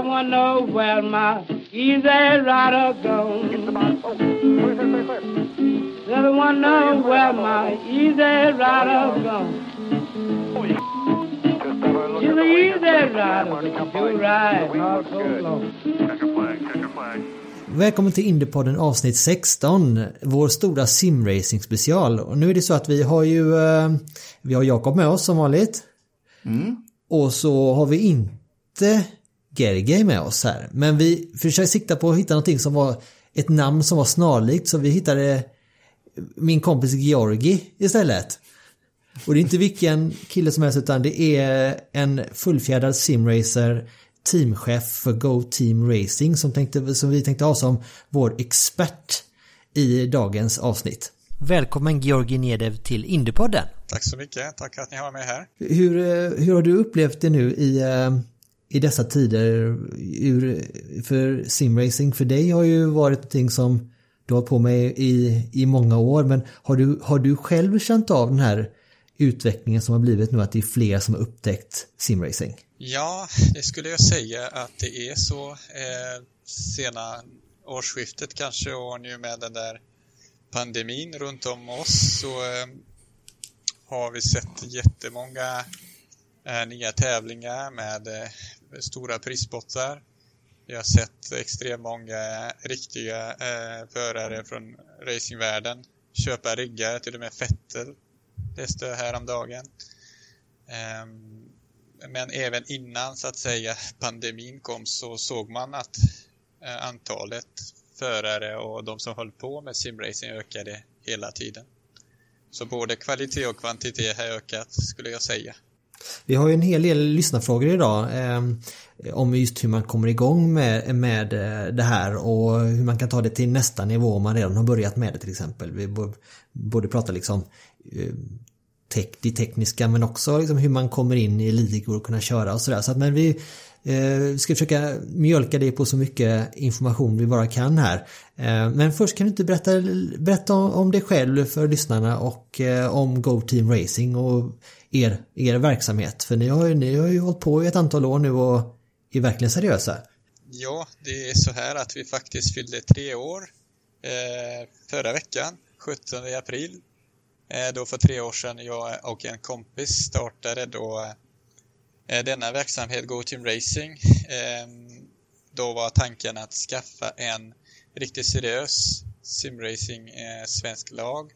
I wanna know where my easy rider gone. Said I wanna know where my easy rider gone. She's an easy rider, she'll ride all so long. Välkommen till Indiepodden avsnitt 16. Vår stora simracing special. Och nu är det så att vi har ju eh, Vi har Jakob med oss som vanligt. Och så har vi inte Gergej med oss här. Men vi försöker sikta på att hitta någonting som var ett namn som var snarlikt. Så vi hittade min kompis Georgi istället. Och det är inte vilken kille som helst utan det är en fullfjädrad simracer teamchef för Go Team Racing som, tänkte, som vi tänkte ha som vår expert i dagens avsnitt. Välkommen Georgi Nedev till Indiepodden. Tack så mycket, tack att ni har mig här. Hur, eh, hur har du upplevt det nu i, eh, i dessa tider ur, för simracing? För dig har ju varit någonting som du har på med i, i många år men har du, har du själv känt av den här utvecklingen som har blivit nu att det är fler som har upptäckt simracing? Ja, det skulle jag säga att det är så. Eh, sena årsskiftet kanske och nu med den där pandemin runt om oss så eh, har vi sett jättemånga eh, nya tävlingar med eh, stora prispottar. Vi har sett extremt många eh, riktiga eh, förare från racingvärlden köpa riggar, till och med Fettel läste jag häromdagen. Eh, men även innan så att säga pandemin kom så såg man att eh, antalet förare och de som höll på med simracing ökade hela tiden. Så både kvalitet och kvantitet har ökat skulle jag säga. Vi har ju en hel del lyssnarfrågor idag eh, om just hur man kommer igång med, med eh, det här och hur man kan ta det till nästa nivå om man redan har börjat med det till exempel. Vi borde prata liksom eh, tek, det tekniska men också liksom hur man kommer in i ligor och kunna köra och sådär. Så att, men vi vi ska försöka mjölka det på så mycket information vi bara kan här. Eh, men först kan du inte berätta, berätta om, dig själv för lyssnarna och eh, om Go Team Racing och er, er verksamhet. För ni har, ju, ni har ju hållit på i ett antal år nu och är verkligen seriösa. Ja, det är så här att vi faktiskt fyllde tre år eh, förra veckan, 17 april. Eh, då för tre år sedan jag och en kompis startade då Eh, denna verksamhet Go Team Racing. Ehm, då var tanken att skaffa en riktigt seriös simracing-svensk eh, lag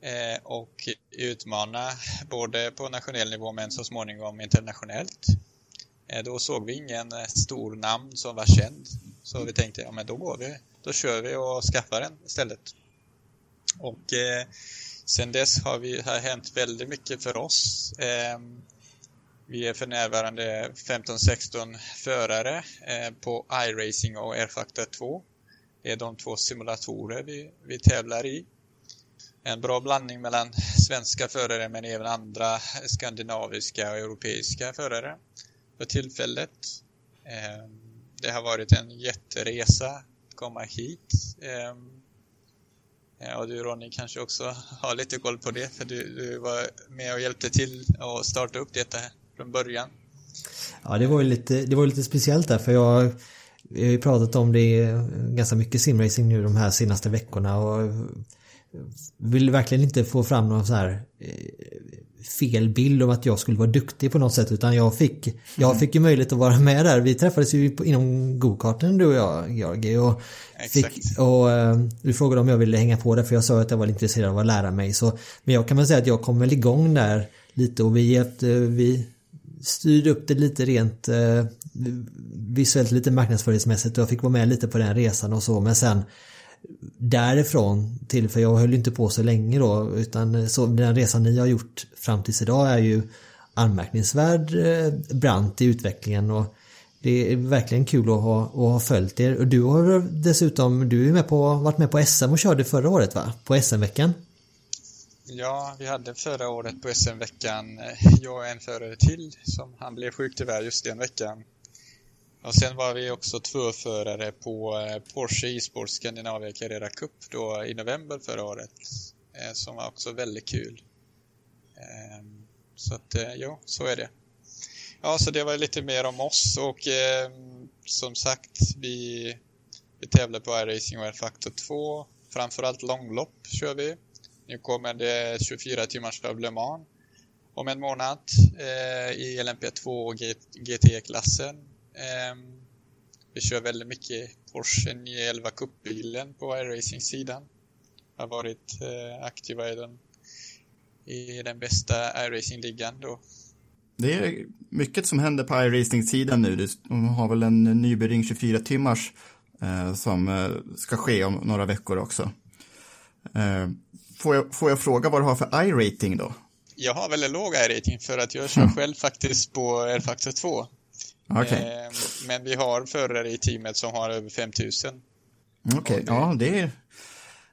eh, och utmana både på nationell nivå men så småningom internationellt. Då såg vi ingen stor namn som var känd. Så vi tänkte, ja men då går vi. Då kör vi och skaffar den istället. Och eh, sen dess har vi har hänt väldigt mycket för oss. Ehm, vi är för närvarande 15-16 förare eh, på iRacing och R-Factor 2. Det är de två simulatorer vi, vi tävlar i. En bra blandning mellan svenska förare men även andra skandinaviska och europeiska förare för tillfället. Eh, det har varit en jätteresa att komma hit. Eh, och du Ronny kanske också har lite koll på det för du, du var med och hjälpte till att starta upp detta från början. Ja, det var ju lite, det var lite speciellt där för jag vi har ju pratat om det ganska mycket simracing nu de här senaste veckorna och vill verkligen inte få fram någon så här eh, fel bild om att jag skulle vara duktig på något sätt utan jag fick, jag fick ju möjlighet att vara med där. Vi träffades ju inom gokarten du och jag Georgi och, fick, och eh, du frågade om jag ville hänga på det för jag sa att jag var intresserad av att lära mig. Så, men jag kan väl säga att jag kom väl igång där lite och vi, hjälpte, vi styrde upp det lite rent eh, visuellt lite marknadsföringsmässigt och jag fick vara med lite på den resan och så men sen därifrån till, för jag höll inte på så länge då, utan så den resan ni har gjort fram tills idag är ju anmärkningsvärd eh, brant i utvecklingen och det är verkligen kul att ha, att ha följt er. Och du har dessutom, du är med på, varit med på SM och körde förra året va? På SM-veckan? Ja, vi hade förra året på SM-veckan, eh, jag och en förare till, som han blev sjuk tyvärr just den veckan. Och sen var vi också tvåförare på eh, Porsche e-sport Scandinavia Carrera Cup då i november förra året. Eh, som var också väldigt kul. Ehm, så att, ja, så är det. Ja, så det var lite mer om oss och ehm, som sagt, vi, vi tävlar på iRacing World Factor 2. Framförallt långlopp kör vi. Nu kommer det 24 timmars Le Mans om en månad eh, i LMP2 och GT-klassen Eh, vi kör väldigt mycket Porsche 911 Cup-bilen på iRacing-sidan. Har varit eh, aktiva i den, i den bästa iRacing-ligan då. Det är mycket som händer på iRacing-sidan nu. De har väl en Nybering 24 timmars eh, som eh, ska ske om några veckor också. Ehm, Eh, får, jag, får jag fråga vad du har för i-rating då? Jag har väldigt låg i-rating för att jag kör mm. själv faktiskt på R-Factor 2. Okay. Eh, men vi har förare i teamet som har över 5000. Okej, okay. ja det är,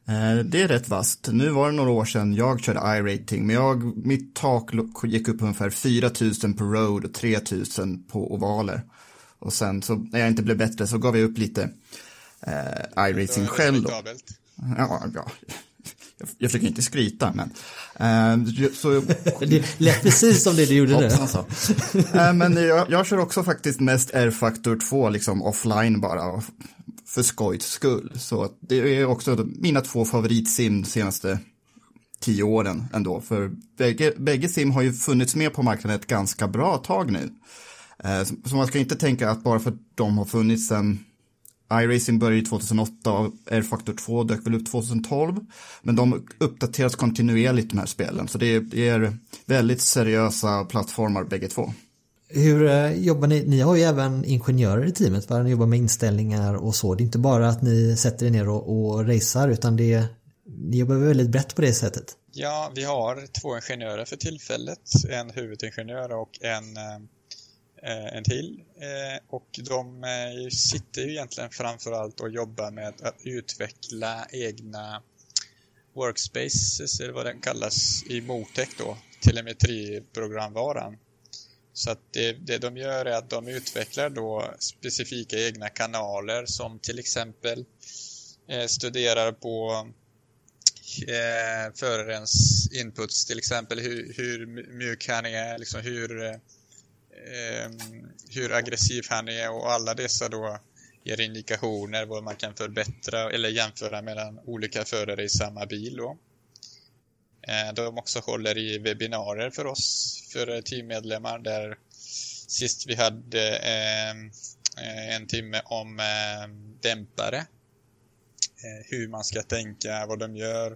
eh, det är rätt vast. Nu var det några år sedan jag körde i-rating, men jag, mitt tak gick upp ungefär 4000 på road och 3000 på ovaler. Och sen så när jag inte blev bättre så gav jag upp lite eh, i-racing själv. Då. Ja, ja, jag försöker inte skryta, men... Uh, så, det lät precis som det du gjorde nu. Alltså. uh, men jag, jag kör också faktiskt mest R-Factor 2, liksom offline bara, för skojs skull. Så det är också mina två favoritsim senaste tio åren ändå. För bägge, bägge sim har ju funnits med på marknaden ett ganska bra tag nu. Uh, så, så man ska inte tänka att bara för att de har funnits sedan iRacing började 2008 och R-Factor 2 dök väl upp 2012. Men de uppdateras kontinuerligt de här spelen, så det är väldigt seriösa plattformar bägge två. Hur eh, jobbar ni? Ni har ju även ingenjörer i teamet, va? Ni jobbar med inställningar och så. Det är inte bara att ni sätter er ner och, och racear, utan det, ni jobbar väldigt brett på det sättet. Ja, vi har två ingenjörer för tillfället. En huvudingenjör och en eh, Eh, Eh, en till. Eh, och de eh, sitter ju egentligen framförallt och jobbar med att utveckla egna workspaces, eller vad den kallas, i Motec då, telemetriprogramvaran. Så att det, det de gör är att de utvecklar då specifika egna kanaler som till exempel eh, studerar på eh, förarens inputs, till exempel hur, hur mjuk han är, liksom hur eh, eh, hur aggressiv han är och alla dessa då ger indikationer vad man kan förbättra eller jämföra mellan olika förare i samma bil då. Eh, de också håller i webbinarier för oss, för teammedlemmar där sist vi hade ehm, eh, en timme om ehm, dämpare. Eh, hur man ska tänka, vad de gör,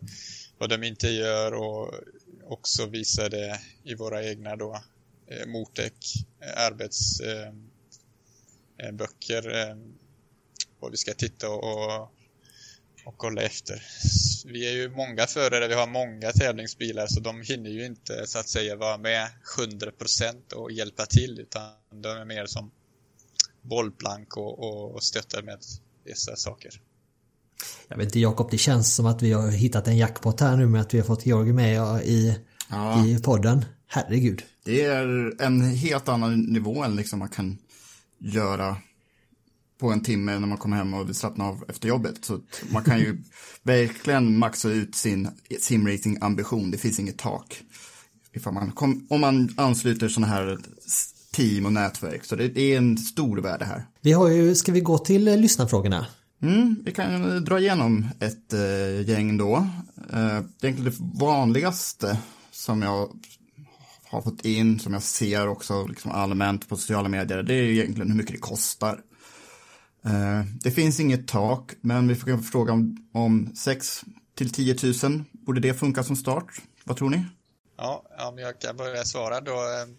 vad de inte gör och också visade i våra egna då eh, Motec eh, arbetsböcker eh, eh, vad vi ska titta och, och kolla efter. Vi är ju många förare, vi har många tävlingsbilar så de hinner ju inte så att säga vara med 100% och hjälpa till utan de är mer som bollplank och, och, och stöttar med dessa saker. Jag vet inte Jakob, det känns som att vi har hittat en jackpot här nu med att vi har fått Georg med i, ja. i podden. Herregud. Det är en helt annan nivå än liksom man kan göra på en timme när man kommer hem och vill slappna av efter jobbet. Så man kan ju verkligen maxa ut sin simracing-ambition. Det finns inget tak. Ifall man kom, om man ansluter sådana här team och nätverk. Så det, är en stor värde här. Vi har ju, ska vi gå till eh, lyssnarfrågorna? Mm, vi kan dra igenom ett uh, gäng då. Egentligen det vanligaste som jag har fått in, som jag ser också liksom allmänt på sociala medier, det är egentligen hur mycket det kostar. Eh, det finns inget tak, men vi får fråga om, om 6 till 10 000, borde det funka som start? Vad tror ni? Ja, om jag kan börja svara då. Ehm,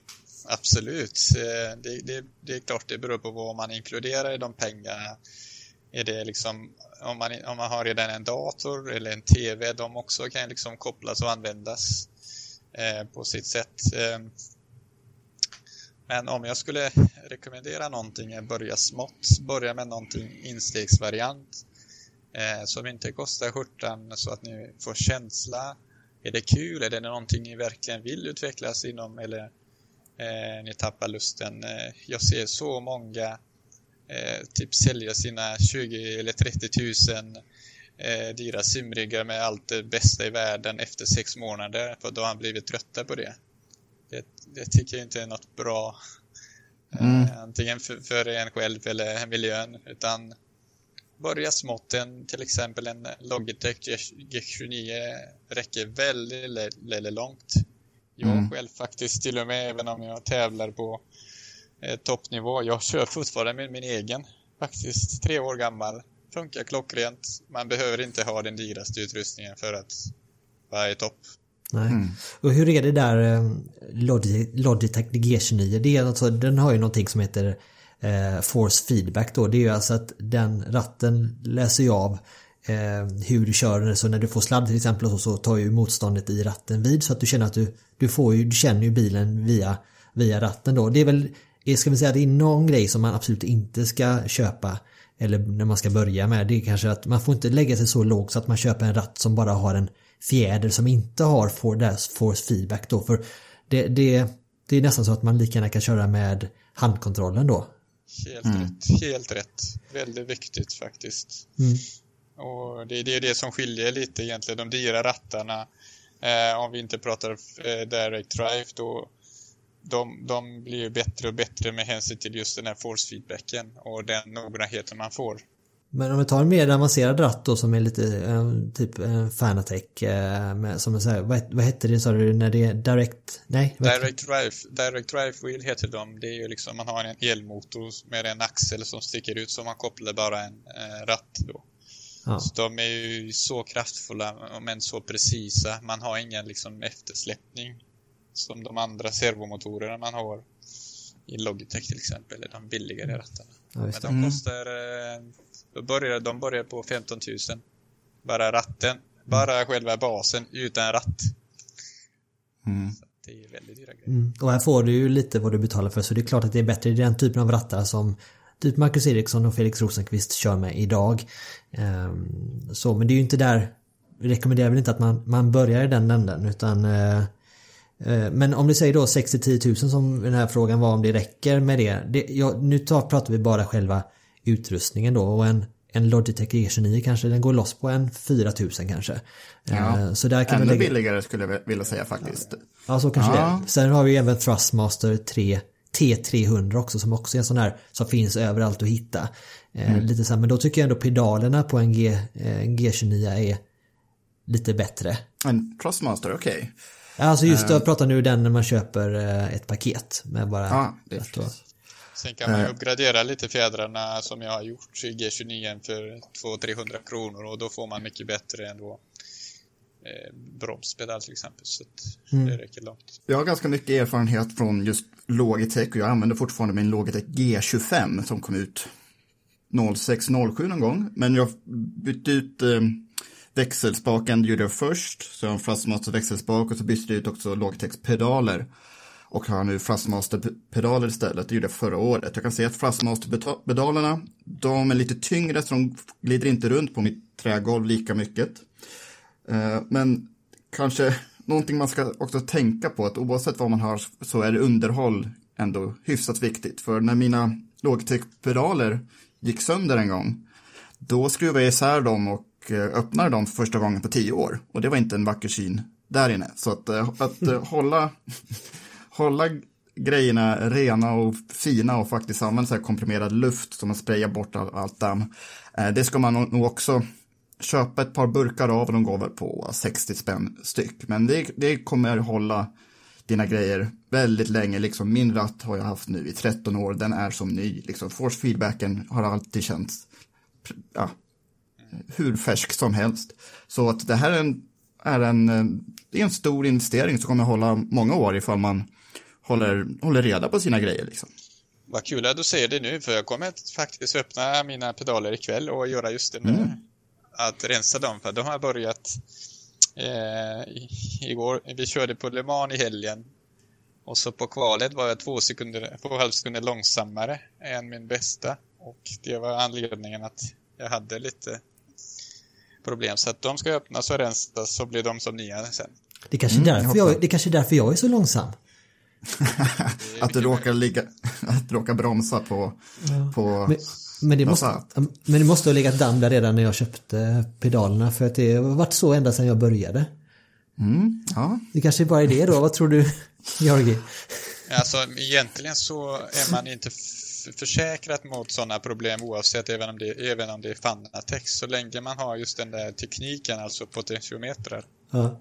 absolut. Eh, det, det, det är klart det beror på vad man inkluderar i de pengarna. Är det liksom, om man, om man har redan en dator eller en TV, de också kan liksom kopplas och användas Eh, på sitt sätt. Eh, men om jag skulle rekommendera någonting, börja smått, börja med någonting instegsvariant eh, som inte kostar skjortan så att ni får känsla. Är det kul? Är det någonting ni verkligen vill utvecklas inom eller eh, ni tappar lusten? Eh, jag ser så många eh, typ sälja sina 20 eller 30 tusen eh, dyra simriggar med allt det bästa i världen efter sex månader för då har han blivit trötta på det. Det, det tycker jag inte är något bra. Eh, mm. Eh, antingen för, för en själv eller miljön utan börja smått. En, till exempel en Logitech G29 räcker väldigt, väldigt långt. Jag mm. själv faktiskt till och med, även om jag tävlar på eh, toppnivå, jag kör fortfarande med min egen. Faktiskt tre år gammal. Funkar klockrent. Man behöver inte ha den dyraste utrustningen för att vara i topp. Nej. Mm. Och hur är det där eh, Logitech G29? Det är alltså, den har ju någonting som heter eh, force feedback då. Det är ju alltså att den ratten läser ju av eh, hur du kör. Så när du får sladd till exempel så, så tar ju motståndet i ratten vid så att du känner att du, du får ju, du känner ju bilen via, via ratten då. Det är väl, ska vi säga det är någon grej som man absolut inte ska köpa eller när man ska börja med det är kanske att man får inte lägga sig så lågt så att man köper en ratt som bara har en fjäder som inte har force feedback då för det, det, det är nästan så att man lika gärna kan köra med handkontrollen då Helt mm. rätt, helt rätt. Väldigt viktigt faktiskt. Mm. Och det, det är det som skiljer lite egentligen, de dyra rattarna. Eh, om vi inte pratar eh, direct drive då de, de blir ju bättre och bättre med hänsyn till just den här force feedbacken och den noggrannheten man får. Men om vi tar en mer avancerad ratt då som är lite eh, typ eh, Fanatec eh, med, som är så här, vad, vad hette det sa du när det är direct? Nej? Direct drive, direct drive wheel heter de. Det är ju liksom man har en elmotor med en axel som sticker ut så man kopplar bara en eh, ratt då. Ja. Så de är ju så kraftfulla men så precisa. Man har ingen liksom eftersläppning som de andra servomotorerna man har i Logitech till exempel, eller de billigare rattarna. Ja, men de kostar eh, då börjar, de börjar på 15 000. Bara ratten. Bara själva basen utan ratt. Mm. det är väldigt dyra grejer. Mm. Och här får du ju lite vad du betalar för så det är klart att det är bättre i den typen av rattar som typ Marcus Eriksson och Felix Rosenqvist kör med idag. Um, så men det är ju inte där vi rekommenderar väl inte att man, man börjar i den änden utan uh, men om du säger då 60-10 000 som den här frågan var om det räcker med det. det ja, nu tar, pratar vi bara själva utrustningen då och en, en Logitech G29 kanske den går loss på en 4000 kanske. Ja, eh, så där kan ännu lägga... billigare skulle jag vilja säga faktiskt. Ja, så kanske ja. det. Sen har vi även Thrustmaster 3 T300 också som också är en sån här som finns överallt att hitta. Eh, mm. Lite så här, men då tycker jag ändå pedalerna på en, G, en G29 är lite bättre. En Thrustmaster, okej. Okay. Alltså just uh, jag pratar nu den när man köper ett paket med bara... Ja, det är Sen kan man ju uppgradera lite fjädrarna som jag har gjort i G29 för 200-300 kronor och då får man mycket bättre än då eh, bromspedal till exempel. Så mm. det räcker långt. Jag har ganska mycket erfarenhet från just Logitech och jag använder fortfarande min Logitech G25 som kom ut 0607 någon gång. Men jag bytte ut eh, växelspaken gjorde jag först, så jag har en Fastmaster växelspak och så bytte jag ut också Logitechs pedaler och har nu Thrustmaster-pedaler istället. Det gjorde jag förra året. Jag kan se att Thrustmaster-pedalerna, de är lite tyngre så de glider inte runt på mitt trägolv lika mycket. Eh, men kanske någonting man ska också tänka på att oavsett vad man har så är underhåll ändå hyfsat viktigt. För när mina Logitech-pedaler gick sönder en gång, då skruvade jag isär dem och eh, öppnade dem för första gången på tio år. Och det var inte en vacker syn där inne. Så att, eh, att hålla hålla grejerna rena och fina och faktiskt använda så komprimerad luft som man sprayar bort all, allt damm. Eh, det ska man nog också köpa ett par burkar av och de går väl på 60 spänn styck. Men det, det kommer hålla dina grejer väldigt länge. Liksom, min ratt har jag haft nu i 13 år, den är som ny. Liksom, force feedbacken har alltid känts ja, hur färsk som helst. Så att det här är en, är en, eh, det är en stor investering som kommer hålla många år ifall man håller, håller reda på sina grejer. Liksom. Vad kul att du säger det nu, för jag kommer faktiskt öppna mina pedaler ikväll och göra just det mm. Att rensa dem, för de har börjat eh, igår. Vi körde på Le Mans i helgen. Och så på kvalet var jag två sekunder, två halv sekunder långsammare än min bästa. Och det var anledningen att jag hade lite problem. Så att de ska öppnas och rensas så blir de som nya sen. Det kanske, mm, därför jag, det kanske är därför jag är så långsam. att du råkar, ligga, att du råkar bromsa på, ja. på men, men, det måste, men det måste ha legat damm där redan när jag köpte pedalerna för att det har varit så ända sedan jag började. Mm, ja. Det kanske bara är det då, vad tror du Georgi? Alltså egentligen så är man inte försäkrat mot sådana problem oavsett även om det, även om det är Fanatex. Så länge man har just den där tekniken, alltså potentiometrar. Ja.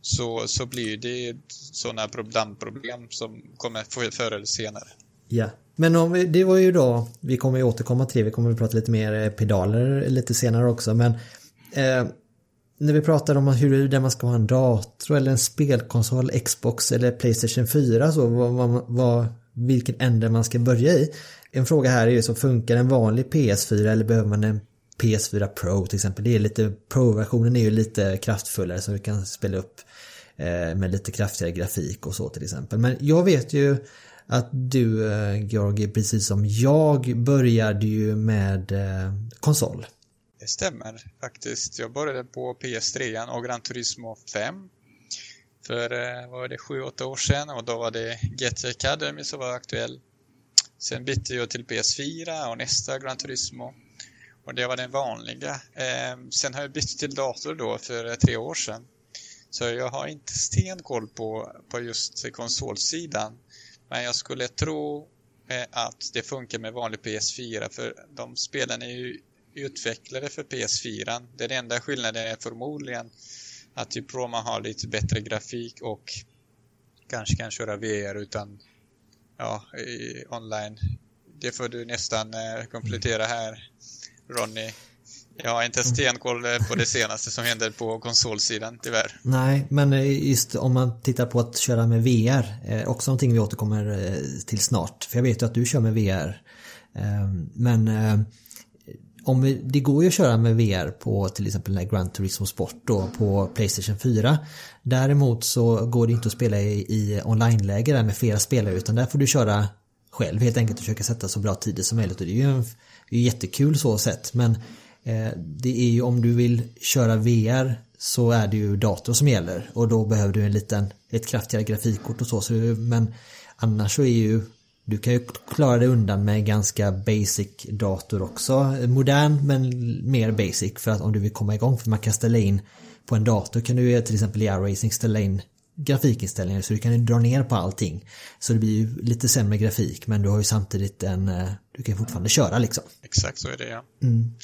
Så, så blir det sådana dammproblem som kommer förr eller senare. Ja, men om, det var ju då, vi kommer ju återkomma till, vi kommer att prata lite mer eh, pedaler lite senare också, men eh, när vi pratar om hur man ska ha en dator eller en spelkonsol, Xbox eller Playstation 4, så vad, vad, vilken ände man ska börja i. En fråga här är ju så funkar en vanlig PS4 eller behöver man en PS4 Pro till exempel? Det är lite, Pro-versionen är ju lite kraftfullare så du kan spela upp eh, med lite kraftigare grafik och så till exempel. Men jag vet ju att du eh, Georgi, precis som jag, började ju med eh, konsol. Det stämmer faktiskt. Jag började på PS3 och Gran Turismo 5 för eh, vad var det, 7-8 år sedan och då var det GT Academy som var aktuell. Sen bytte jag till PS4 och nästa Gran Turismo. Och det var den vanliga. Ehm, sen har jag bytt till dator då för eh, tre år sedan. Så jag har inte stenkoll på, på just konsolsidan. Men jag skulle tro eh, att det funkar med vanlig PS4 för de spelen är ju utvecklade för PS4. Den enda skillnaden är förmodligen att typ Roma har lite bättre grafik och kanske kan köra VR utan ja, i, online. Det får du nästan eh, komplettera här, Ronny. Jag har inte stenkoll eh, på det senaste som händer på konsolsidan, tyvärr. Nej, men eh, just om man tittar på att köra med VR, eh, också någonting vi återkommer eh, till snart. För jag vet ju att du kör med VR. Ehm, men om vi, det går ju att köra med VR på till exempel den Grand Turismo Sport då på Playstation 4. Däremot så går det inte att spela i, i online-läge där med flera spelare utan där får du köra själv helt enkelt och försöka sätta så bra tider som möjligt. Och det är ju en, det är jättekul så sett. Men eh, det är ju om du vill köra VR så är det ju dator som gäller. Och då behöver du en liten, ett kraftigare grafikkort och så, så men annars så är ju du kan ju klara dig undan med ganska basic dator också. Modern men mer basic för att om du vill komma igång för man kan ställa in på en dator kan du till exempel i iRacing ställa in grafikinställningar så du kan dra ner på allting. Så det blir ju lite sämre grafik men du har ju samtidigt en, eh, du kan fortfarande köra liksom. Exakt så är det ja. Mm.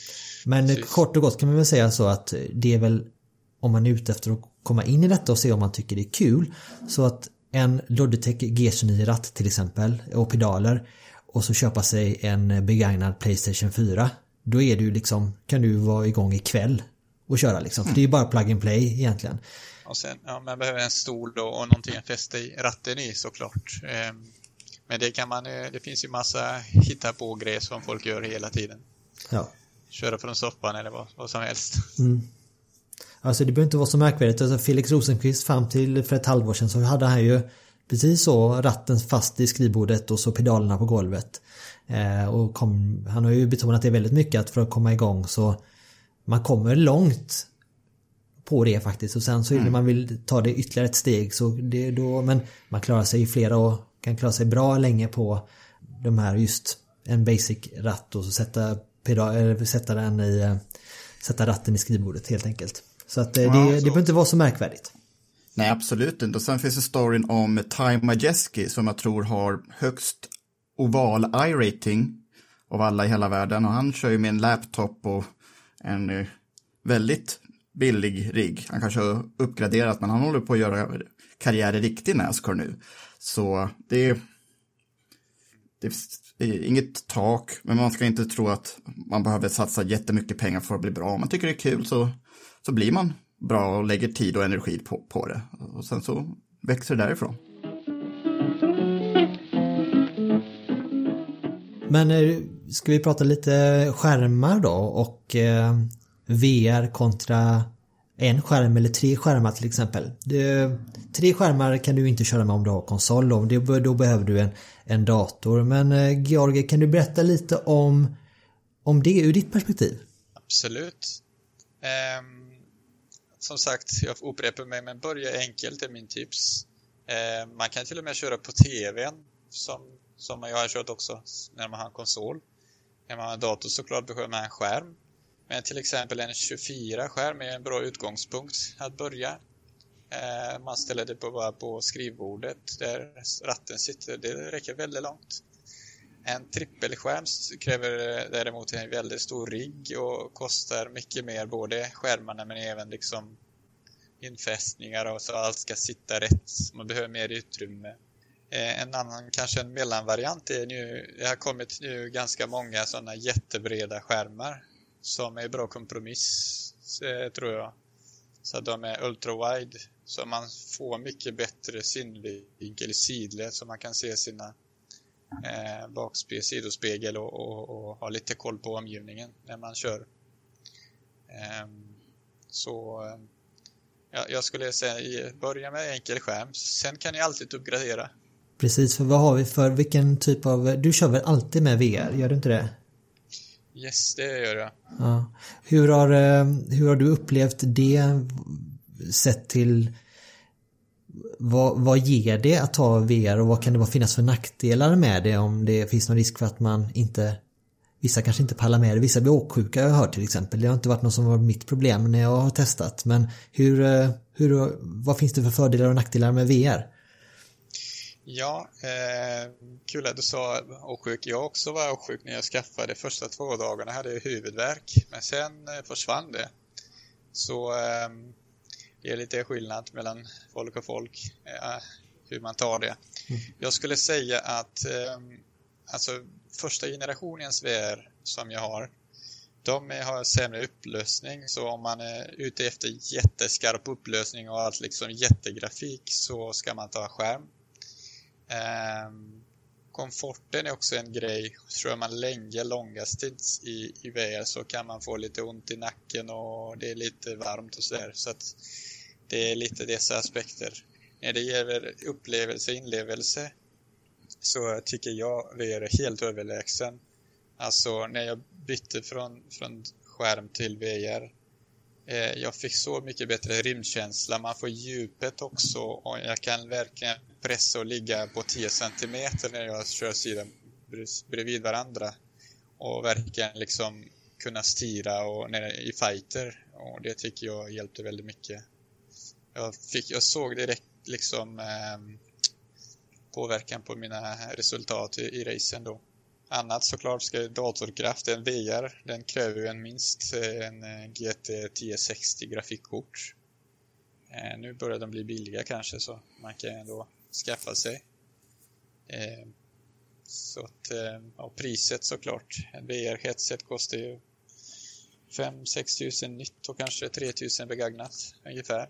Men Precis. kort och gott kan man väl säga så att det är väl om man är ute efter att komma in i detta och se om man tycker det är kul. Så att en Logitech G29-ratt till exempel och pedaler och så köpa sig en begagnad Playstation 4 då är du liksom, kan du vara igång ikväll och köra liksom. För det är ju bara plug and play egentligen. Och sen, ja, man behöver en stol då och någonting att fästa i ratten i såklart. Ehm, men det kan man, eh, det finns ju massa hitta på grejer som folk gör hela tiden. Ja. Köra från soffan eller vad, vad som helst. Mm. Alltså det behöver inte vara så märkvärdigt. Alltså Felix Rosenqvist fram till för ett halvår sedan så hade han ju precis så ratten fast i skrivbordet och så pedalerna på golvet. Eh, och kom, han har ju betonat det väldigt mycket att för att komma igång så man kommer långt på det faktiskt och sen så mm. man vill ta det ytterligare ett steg så det då men man klarar sig i flera år kan klara sig bra länge på de här just en basic ratt och så sätta pedal, sätta den i eh, sätta ratten i skrivbordet helt enkelt. Så att eh, det, ja, det, det behöver inte vara så märkvärdigt. Nej, absolut inte. Och sen finns det storyn om Time Majeski som jag tror har högst oval i-rating av alla i hela världen. Och han kör ju med en laptop och en eh, väldigt billig rigg. Han kanske har uppgraderat, men han håller på att göra karriär i riktig Nascar nu. Så det är, det är inget tak, men man ska inte tro att man behöver satsa jättemycket pengar för att bli bra. Om man tycker det är kul så, så blir man bra och lägger tid och energi på, på det. Och sen så växer det därifrån. Men eh, ska vi prata lite skärmar då och eh, VR kontra en skärm eller tre skärmar till exempel. Det, tre skärmar kan du inte köra med om du har konsol då, det, då behöver du en, en dator. Men eh, Georgi, kan du berätta lite om, om det ur ditt perspektiv? Absolut. Um, som sagt, jag upprepar mig, men börja enkelt är min tips. Eh, man kan till och med köra på TVn som, som jag har kört också när man har en konsol. När man har en dator såklart behöver man en skärm. Men till exempel en 24-skärm är en bra utgångspunkt att börja. Eh, man ställer det bara på skrivbordet där ratten sitter. Det räcker väldigt långt. En trippelskärm kräver däremot en väldigt stor rigg och kostar mycket mer, både skärmarna men även liksom infästningar och så allt ska sitta rätt. Man behöver mer utrymme. Eh, en annan, kanske en mellanvariant är nu, det har kommit nu ganska många sådana jättebreda skärmar som är bra kompromiss, eh, tror jag. Så de är ultra-wide, så man får mycket bättre synvinkel i sidled så man kan se sina eh, bakspegel, sidospegel och, och, och, ha lite koll på omgivningen när man kör. Eh, så ja, jag skulle säga börja med enkel skärm, sen kan ni alltid uppgradera. Precis, för vad har vi för vilken typ av... Du kör väl alltid med VR, gör du inte det? Yes, det gör jag. Ja. Hur, har, eh, hur har du upplevt det sett till vad, vad ger det att ta VR och vad kan det finnas för nackdelar med det om det finns någon risk för att man inte Vissa kanske inte pallar med det, vissa blir åksjuka har jag hört till exempel. Det har inte varit något som var mitt problem när jag har testat. Men hur, eh, hur, vad finns det för fördelar och nackdelar med VR? Ja, eh, kul att du sa åksjuk. Jag också var åksjuk när jag skaffade. Första två dagarna hade jag huvudvärk, men sen eh, försvann det. Så eh, det är lite skillnad mellan folk och folk, eh, hur man tar det. Mm. Jag skulle säga att eh, alltså första generationens VR som jag har, de har sämre upplösning så om man är ute efter jätteskarp upplösning och allt liksom jättegrafik så ska man ta skärm. Um, komforten är också en grej. Kör man länge, långa stints i, i VR så kan man få lite ont i nacken och det är lite varmt och sådär. Så att det är lite dessa aspekter. När det gäller upplevelse, inlevelse så tycker jag VR är helt överlägsen. Alltså när jag bytte från, från skärm till VR eh, jag fick så mycket bättre rymdkänsla. Man får djupet också och jag kan verkligen pressa och ligga på 10 cm när jag kör sidan bredvid varandra och verkligen liksom kunna styra och när, i fighter och det tycker jag hjälpte väldigt mycket. Jag, fick, jag såg direkt liksom eh, påverkan på mina resultat i, i racen då. Annat såklart ska datorkraft, en VR, den kräver ju en minst eh, en eh, GT 1060 grafikkort. Eh, nu börjar de bli billiga kanske så man kan ändå skaffa sig. Ehm, så att, ehm, och priset såklart. En VR-headset kostar ju 5-6 tusen nytt och kanske 3 tusen begagnat ungefär.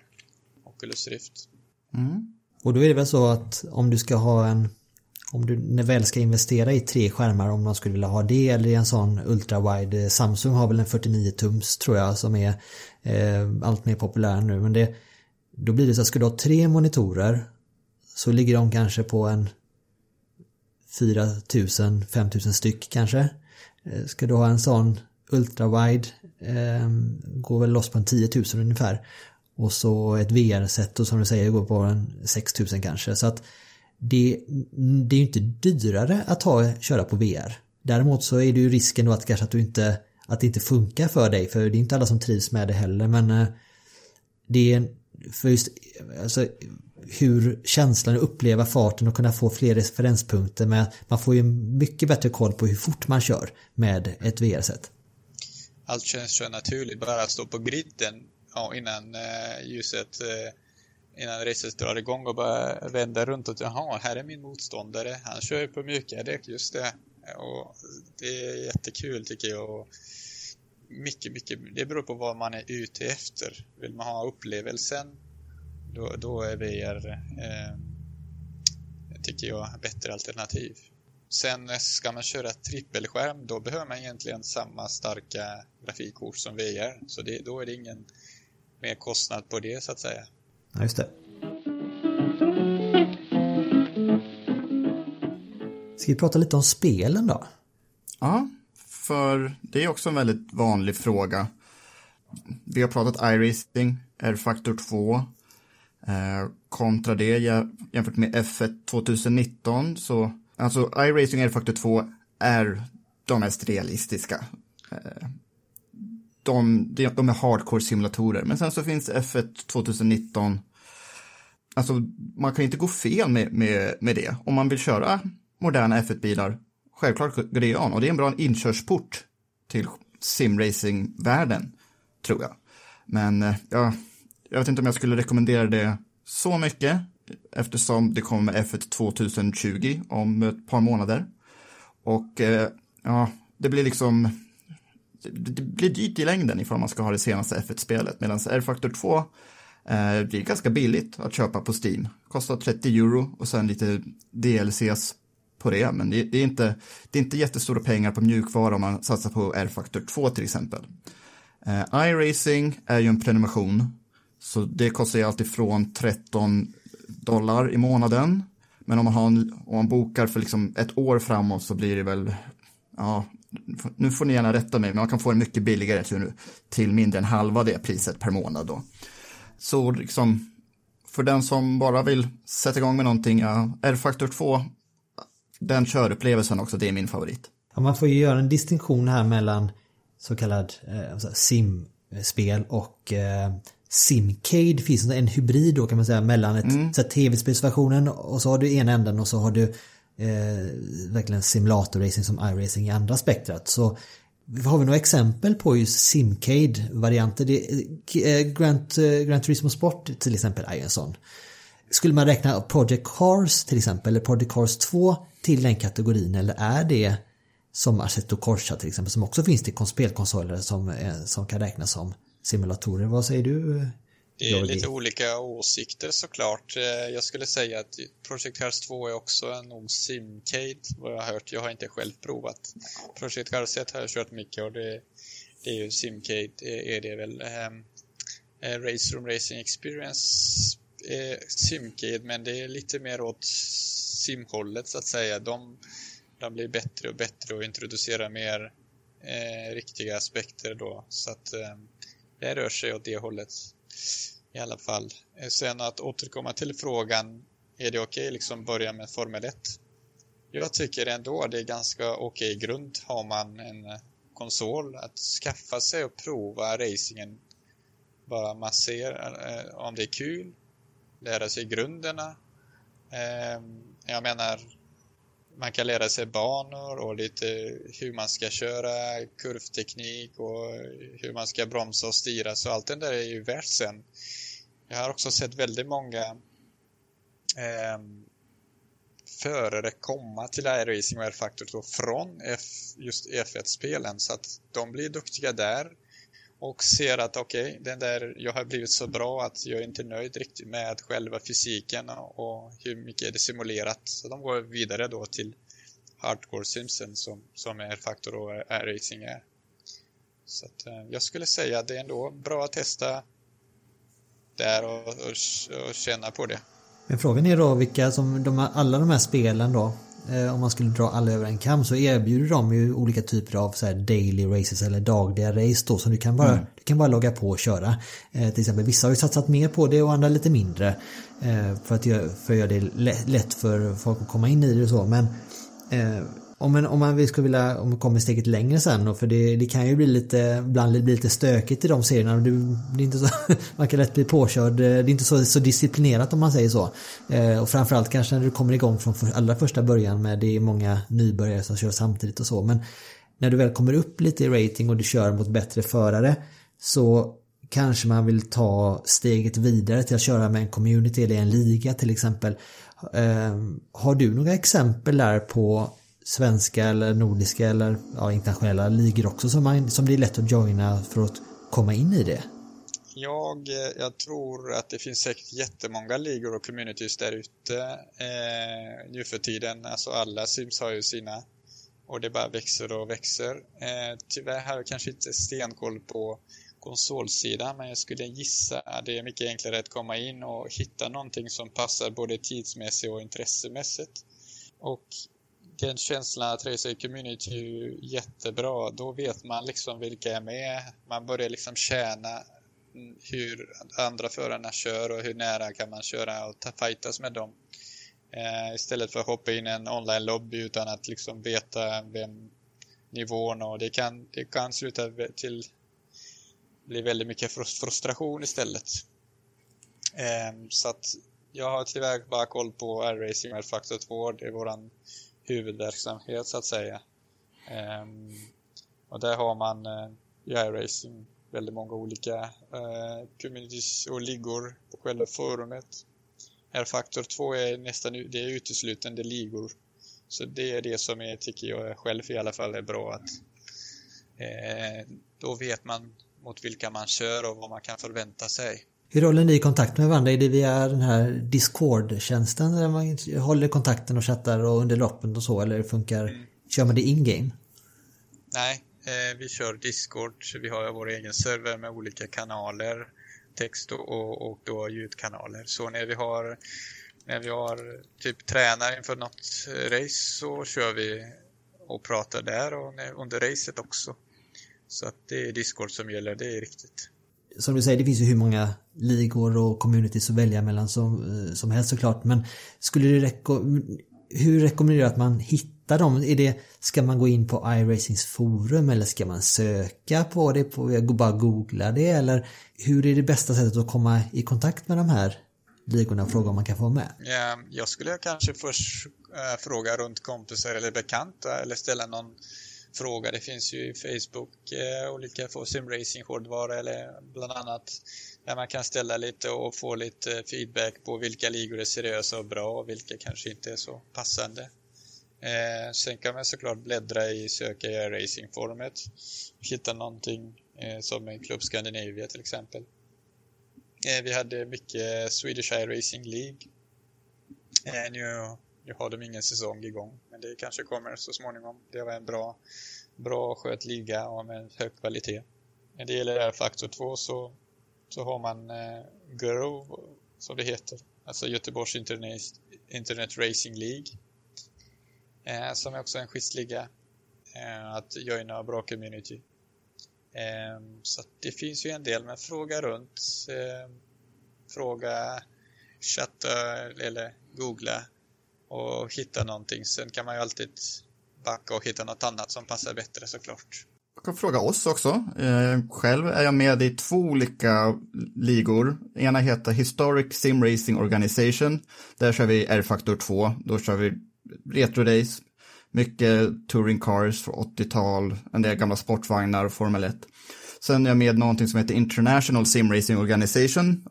Oculus Rift. Mm. Och då är det väl så att om du ska ha en om du väl ska investera i tre skärmar om man skulle vilja ha det eller i en sån ultra-wide Samsung har väl en 49 tums tror jag som är eh, allt mer populär nu men det då blir det så att ska du ha tre monitorer så ligger de kanske på en 4000 5000 styck kanske. Eh, ska du ha en sån ultra-wide eh, går väl loss på en 10 000 ungefär. Och så ett VR-set och som du säger går på en 6000 kanske. Så att det, det är ju inte dyrare att ha, köra på VR. Däremot så är det ju risken då att kanske att du inte att det inte funkar för dig för det är inte alla som trivs med det heller men eh, det är för just alltså, hur känslan att uppleva farten och kunna få fler referenspunkter med man får ju mycket bättre koll på hur fort man kör med ett VR-set. Allt känns så naturligt, bara att stå på griden ja, innan eh, ljuset eh, innan racet drar igång och bara vända runt och jaha, här är min motståndare. Han kör ju på mjuka däck, just det. Och det är jättekul tycker jag. Och mycket, mycket, det beror på vad man är ute efter. Vill man ha upplevelsen, då, då är VR, eh, tycker jag, bättre alternativ. Sen eh, ska man köra trippelskärm, då behöver man egentligen samma starka grafikkort som VR. Så det, då är det ingen mer kostnad på det så att säga. Ja, just det. Ska vi prata lite om spelen då? Ja, för det är också en väldigt vanlig fråga. Vi har pratat iRacing, R-Factor 2. Eh, kontra det jämfört med F1 2019 så Alltså iRacing och R-Factor 2 är de mest realistiska. Eh, de, de är hardcore-simulatorer. Men sen så finns F1 2019. Alltså man kan inte gå fel med, med, med det. Om man vill köra moderna F1-bilar, självklart går det an. Och det är en bra inkörsport till simracing-världen, tror jag. Men eh, ja, jag vet inte om jag skulle rekommendera det så mycket eftersom det kommer F1 2020 om ett par månader. Och eh, ja, det blir liksom det blir dyrt i längden ifall man ska ha det senaste F1-spelet medan R-Factor 2 eh, blir ganska billigt att köpa på Steam. Kostar 30 euro och sen lite DLCs på det, men det, det, är inte, det är inte jättestora pengar på mjukvara om man satsar på R-Factor 2 till exempel. Eh, iRacing är ju en prenumeration, så det kostar ju alltifrån 13 dollar i månaden. Men om man, har en, om man bokar för liksom ett år framåt så blir det väl, ja, nu får ni gärna rätta mig, men man kan få en mycket billigare till, till mindre än halva det priset per månad då. Så liksom, för den som bara vill sätta igång med någonting, ja, R-Factor 2, den körupplevelsen också, det är min favorit. Ja, man får ju göra en distinktion här mellan så kallad eh, simspel och eh, Simcade finns en hybrid då kan man säga mellan ett mm. tv-spelsversionen och så har du ena änden och så har du eh, verkligen simulatorracing som iRacing i andra spektrat. Så har vi några exempel på just Simcade-varianter. Eh, Grant, eh, Grant Turismo Sport till exempel är ju en sån. Skulle man räkna Project Cars till exempel, eller Project Cars 2 till den kategorin eller är det som Assetto Corsa till exempel som också finns till spelkonsoler som, eh, som kan räknas som simulatorer. Vad säger du? Eh, det är lite olika åsikter såklart. Eh, jag skulle säga att Project Cars 2 är också en nog simcade vad jag har hört. Jag har inte själv provat. Project Cars 1 har jag kört mycket och det, det är ju simcade är det väl. Um, Race Room Racing Experience är simcade men det är lite mer åt simhållet så att säga. De, de blir bättre och bättre och introducerar mer eh, riktiga aspekter då. Så att eh, det rör sig åt det hållet i alla fall. Eh, sen att återkomma till frågan, är det okej okay, liksom börja med Formel 1? Jag tycker ändå det är ganska okej okay grund har man en eh, konsol att skaffa sig och prova racingen. Bara man ser eh, om det är kul, lära sig grunderna. Eh, jag menar, man kan lära sig banor och lite hur man ska köra, kurvteknik och hur man ska bromsa och styra. Så allt det där är ju värt sen. Jag har också sett väldigt många eh, förare komma till iRacing och R-Factor från F, just F1-spelen så att de blir duktiga där och ser att okej, okay, den där, jag har blivit så bra att jag är inte nöjd riktigt med själva fysiken och hur mycket är det simulerat. Så de går vidare då till Hardcore Simpson som, som är faktor och är racing är. Så att, eh, jag skulle säga att det är ändå bra att testa där och, och, och känna på det. Men frågan är då vilka som de, alla de här spelen då om man skulle dra alla över en kam så erbjuder de ju olika typer av så daily races eller dagliga race då som du kan bara, mm. du kan bara logga på och köra. Eh, till exempel vissa har ju satsat mer på det och andra lite mindre. Eh, för, att för att göra det lätt för folk att komma in i det och så men eh, om man, om man skulle vilja, om man kommer steget längre sen då, för det, det kan ju bli lite, ibland bli lite stökigt i de serierna. Det, det är inte så, man kan lätt bli påkörd, det är inte så, så disciplinerat om man säger så. Eh, och framförallt kanske när du kommer igång från för, allra första början med det är många nybörjare som kör samtidigt och så. Men när du väl kommer upp lite i rating och du kör mot bättre förare så kanske man vill ta steget vidare till att köra med en community eller en liga till exempel. Eh, har du några exempel där på svenska eller nordiska eller ja, internationella ligor också som, man, som det är lätt att joina för att komma in i det? Jag, eh, jag tror att det finns säkert jättemånga ligor och communities där ute eh, nu för tiden. Alltså alla Sims har ju sina och det bara växer och växer. Eh, tyvärr har jag kanske inte stenkoll på konsolsidan men jag skulle gissa att det är mycket enklare att komma in och hitta någonting som passar både tidsmässigt och intressemässigt. Och den känslan att resa i community är jättebra. Då vet man liksom vilka är med. Man börjar liksom tjäna hur andra förarna kör och hur nära kan man köra och ta fightas med dem. Eh, istället för att hoppa in i en online-lobby utan att liksom veta vem nivån och det kan, det kan sluta till bli väldigt mycket frustration istället. Eh, så att jag har tyvärr bara koll på R-Racing och Factor 2. Det är våran huvudverksamhet så att säga. Um, och där har man eh, uh, i iRacing väldigt många olika uh, communities och ligor på själva forumet. R-faktor 2 är nästan det är uteslutande ligor. Så det är det som jag tycker jag själv i alla fall är bra att uh, då vet man mot vilka man kör och vad man kan förvänta sig. Hur håller ni kontakt med varandra? Är det via den här Discord-tjänsten där man håller kontakten och chattar och under loppen och så eller funkar, mm. kör man det in-game? Nej, eh, vi kör Discord, vi har vår egen server med olika kanaler text och, och då ljudkanaler. Så när vi har när vi har typ tränar inför något race så kör vi och pratar där och under racet också. Så att det är Discord som gäller, det är riktigt. Som du säger, det finns ju hur många ligor och communities att välja mellan som, eh, som helst såklart. Men skulle du reko hur rekommenderar du att man hittar dem? Är det, ska man gå in på iRacings forum eller ska man söka på det, på, bara googla det eller hur är det bästa sättet att komma i kontakt med de här ligorna och fråga om man kan få vara med? Ehm, jag skulle kanske först eh, fråga runt kompisar eller bekanta eller ställa någon fråga. Det finns ju i Facebook eh, olika för simracing hårdvara eller bland annat där man kan ställa lite och få lite feedback på vilka ligor är seriösa och bra och vilka kanske inte är så passande. Eh, sen kan man såklart bläddra i söka i racingforumet hitta någonting eh, som en Club Scandinavia till exempel. Eh, vi hade mycket Swedish Air Racing League. Eh, nu, nu har de ingen säsong igång det kanske kommer så småningom. Det var en bra, bra skött liga och med hög kvalitet. När det gäller R-Faktor 2 så så har man eh, Grove, som det heter, alltså Göteborgs Internet, Internet Racing League, eh, som är också en schysstliga eh, att joina bra community. Eh, så det finns ju en del, men fråga runt, eh, fråga, chatta eller googla och hitta någonting. Sen kan man ju alltid backa och hitta något annat som passar bättre såklart. Jag kan fråga oss också. Eh, själv är jag med i två olika ligor. Ena heter Historic Sim Racing Organization. Där kör vi R-Factor 2. Då kör vi Retro Race. Mycket touring cars från 80-tal, en del gamla sportvagnar och Formel 1. Sen är jag med i någonting som heter International Sim Racing Organization.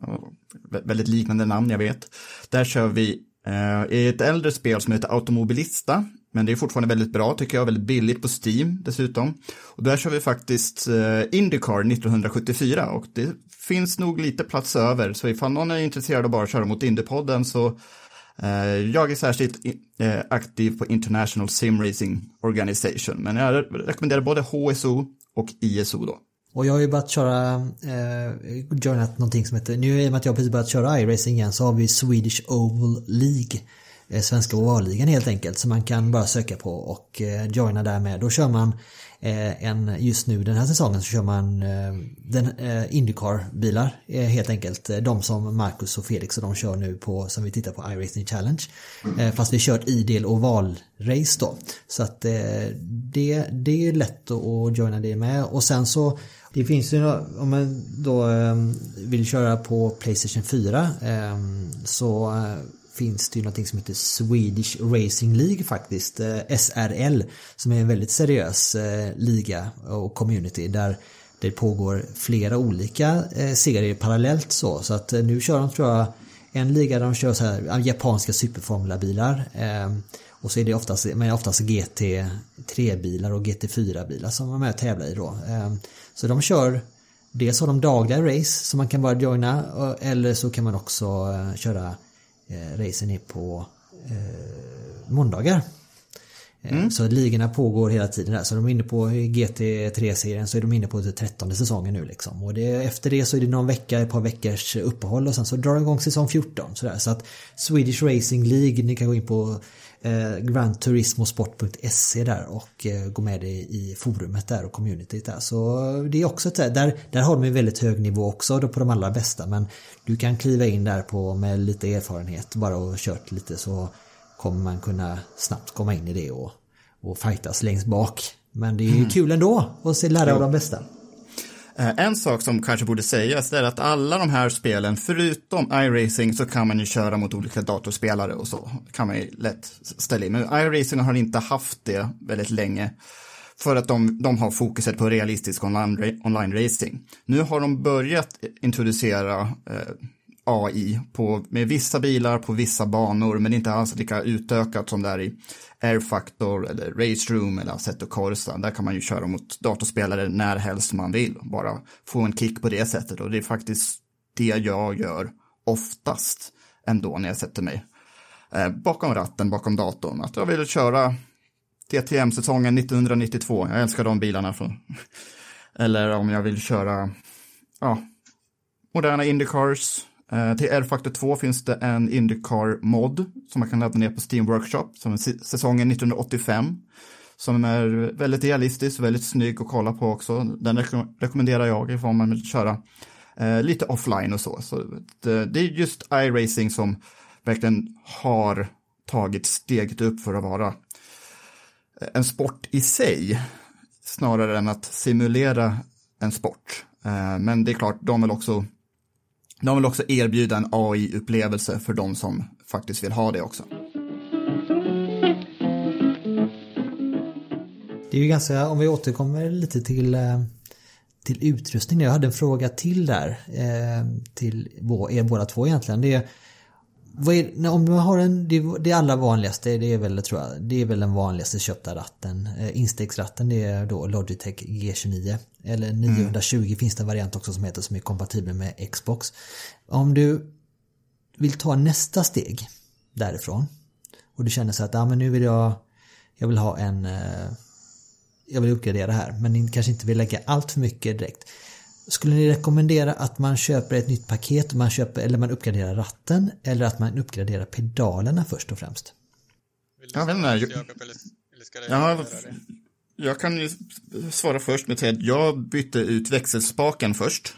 Väldigt liknande namn, jag vet. Där kör vi Eh, i ett äldre spel som heter Automobilista men det är fortfarande väldigt bra tycker jag, väldigt billigt på Steam dessutom. Och där kör vi faktiskt eh, Indycar 1974 och det finns nog lite plats över. Så ifall någon är intresserad av bara att köra mot Indypodden så eh, jag är särskilt aktiv på International Sim Racing Organization. Men jag rekommenderar både HSO och ISO då. Och jag har ju börjat köra, eh, joinat någonting som heter, nu i och med att jag precis börjat köra iRacing igen så har vi Swedish Oval League. Eh, svenska ovalligan helt enkelt som man kan bara söka på och eh, joina där med. Då kör man eh, en, just nu den här säsongen så kör man eh, den, eh, Indycar-bilar eh, helt enkelt. De som Marcus och Felix och de kör nu på, som vi tittar på iRacing Challenge. Fast vi kört idel ovalrace då. Så att det, det är lätt att joina det med. Och sen så det finns ju om man då ehm, vill köra på Playstation 4 ehm, så eh, finns det ju någonting som heter Swedish Racing League faktiskt, eh, SRL, som är en väldigt seriös eh, liga och community där det pågår flera olika serier parallellt så. Så att nu kör de tror jag en liga där de kör så här japanska superformulabilar. Eh, och så är det oftast, men oftast GT3-bilar och GT4-bilar som de är med och tävlar i då. Ehm. Eh, så de kör Dels har de dagliga race som man kan bara joina eller så kan man också eh, köra eh, racen på eh, måndagar. Mm. Så ligorna pågår hela tiden där. Så de är inne på GT3-serien så är de inne på den trettonde säsongen nu liksom. Och det, efter det så är det någon vecka, ett par veckors uppehåll och sen så drar de igång säsong 14. Sådär. Så att Swedish Racing League, ni kan gå in på eh, grandturismosport.se där och eh, gå med i forumet där och communityt där. Så det är också ett, där, där har de en väldigt hög nivå också då på de allra bästa men du kan kliva in där på med lite erfarenhet bara och kört lite så kommer man kunna snabbt komma in i det och, och fightas längst bak. Men det är ju mm. kul ändå att se lära av de bästa. Eh, en sak som kanske borde sägas är att alla de här spelen, förutom iRacing, så kan man ju köra mot olika datorspelare och så. kan man ju lätt ställa in. Men iRacing har inte haft det väldigt länge. För att de, de har fokuset på realistisk online, online racing. Nu har de börjat introducera eh, AI på, med vissa bilar på vissa banor, men inte alls lika utökat som där i Air Factor eller Race Room eller Assetto Corsa. Där kan man ju köra mot datorspelare när helst man vill, bara få en kick på det sättet. Och det är faktiskt det jag gör oftast ändå när jag sätter mig eh, bakom ratten, bakom datorn. Att jag vill köra DTM-säsongen 1992. Jag älskar de bilarna. Från. Eller om jag vill köra ja, moderna Indycars, Eh, till R-Factor 2 finns det en Indycar-mod som man kan ladda ner på Steam Workshop, som är säsongen 1985. Som är väldigt realistisk, väldigt snygg att kolla på också. Den rekommenderar jag ifall man vill köra eh, lite offline och så. så det, det, är just iRacing som verkligen har tagit steget upp för att vara eh, en sport i sig, snarare än att simulera en sport. Eh, men det är klart, de vill också de vill också erbjuda en AI-upplevelse för de som faktiskt vill ha det också. Det är ju ganska, om vi återkommer lite till, eh, till utrustning. Jag hade en fråga till där. Eh, till er båda två egentligen. Det är, är, om man har en, det, det allra vanligaste, det är väl, tror jag, det är väl den vanligaste köpta ratten. Eh, instegsratten det är då Logitech G29. Eller 920 mm. finns det en variant också som heter som är kompatibel med Xbox. Om du vill ta nästa steg därifrån och du känner så att ah, men nu vill jag, jag vill ha en, eh, jag vill uppgradera här men kanske inte vill lägga allt för mycket direkt. Skulle ni rekommendera att man köper ett nytt paket, man köper, eller man uppgraderar ratten eller att man uppgraderar pedalerna först och främst? Jag vet inte. Jag, jag kan ju svara först med att säga att jag bytte ut växelspaken först.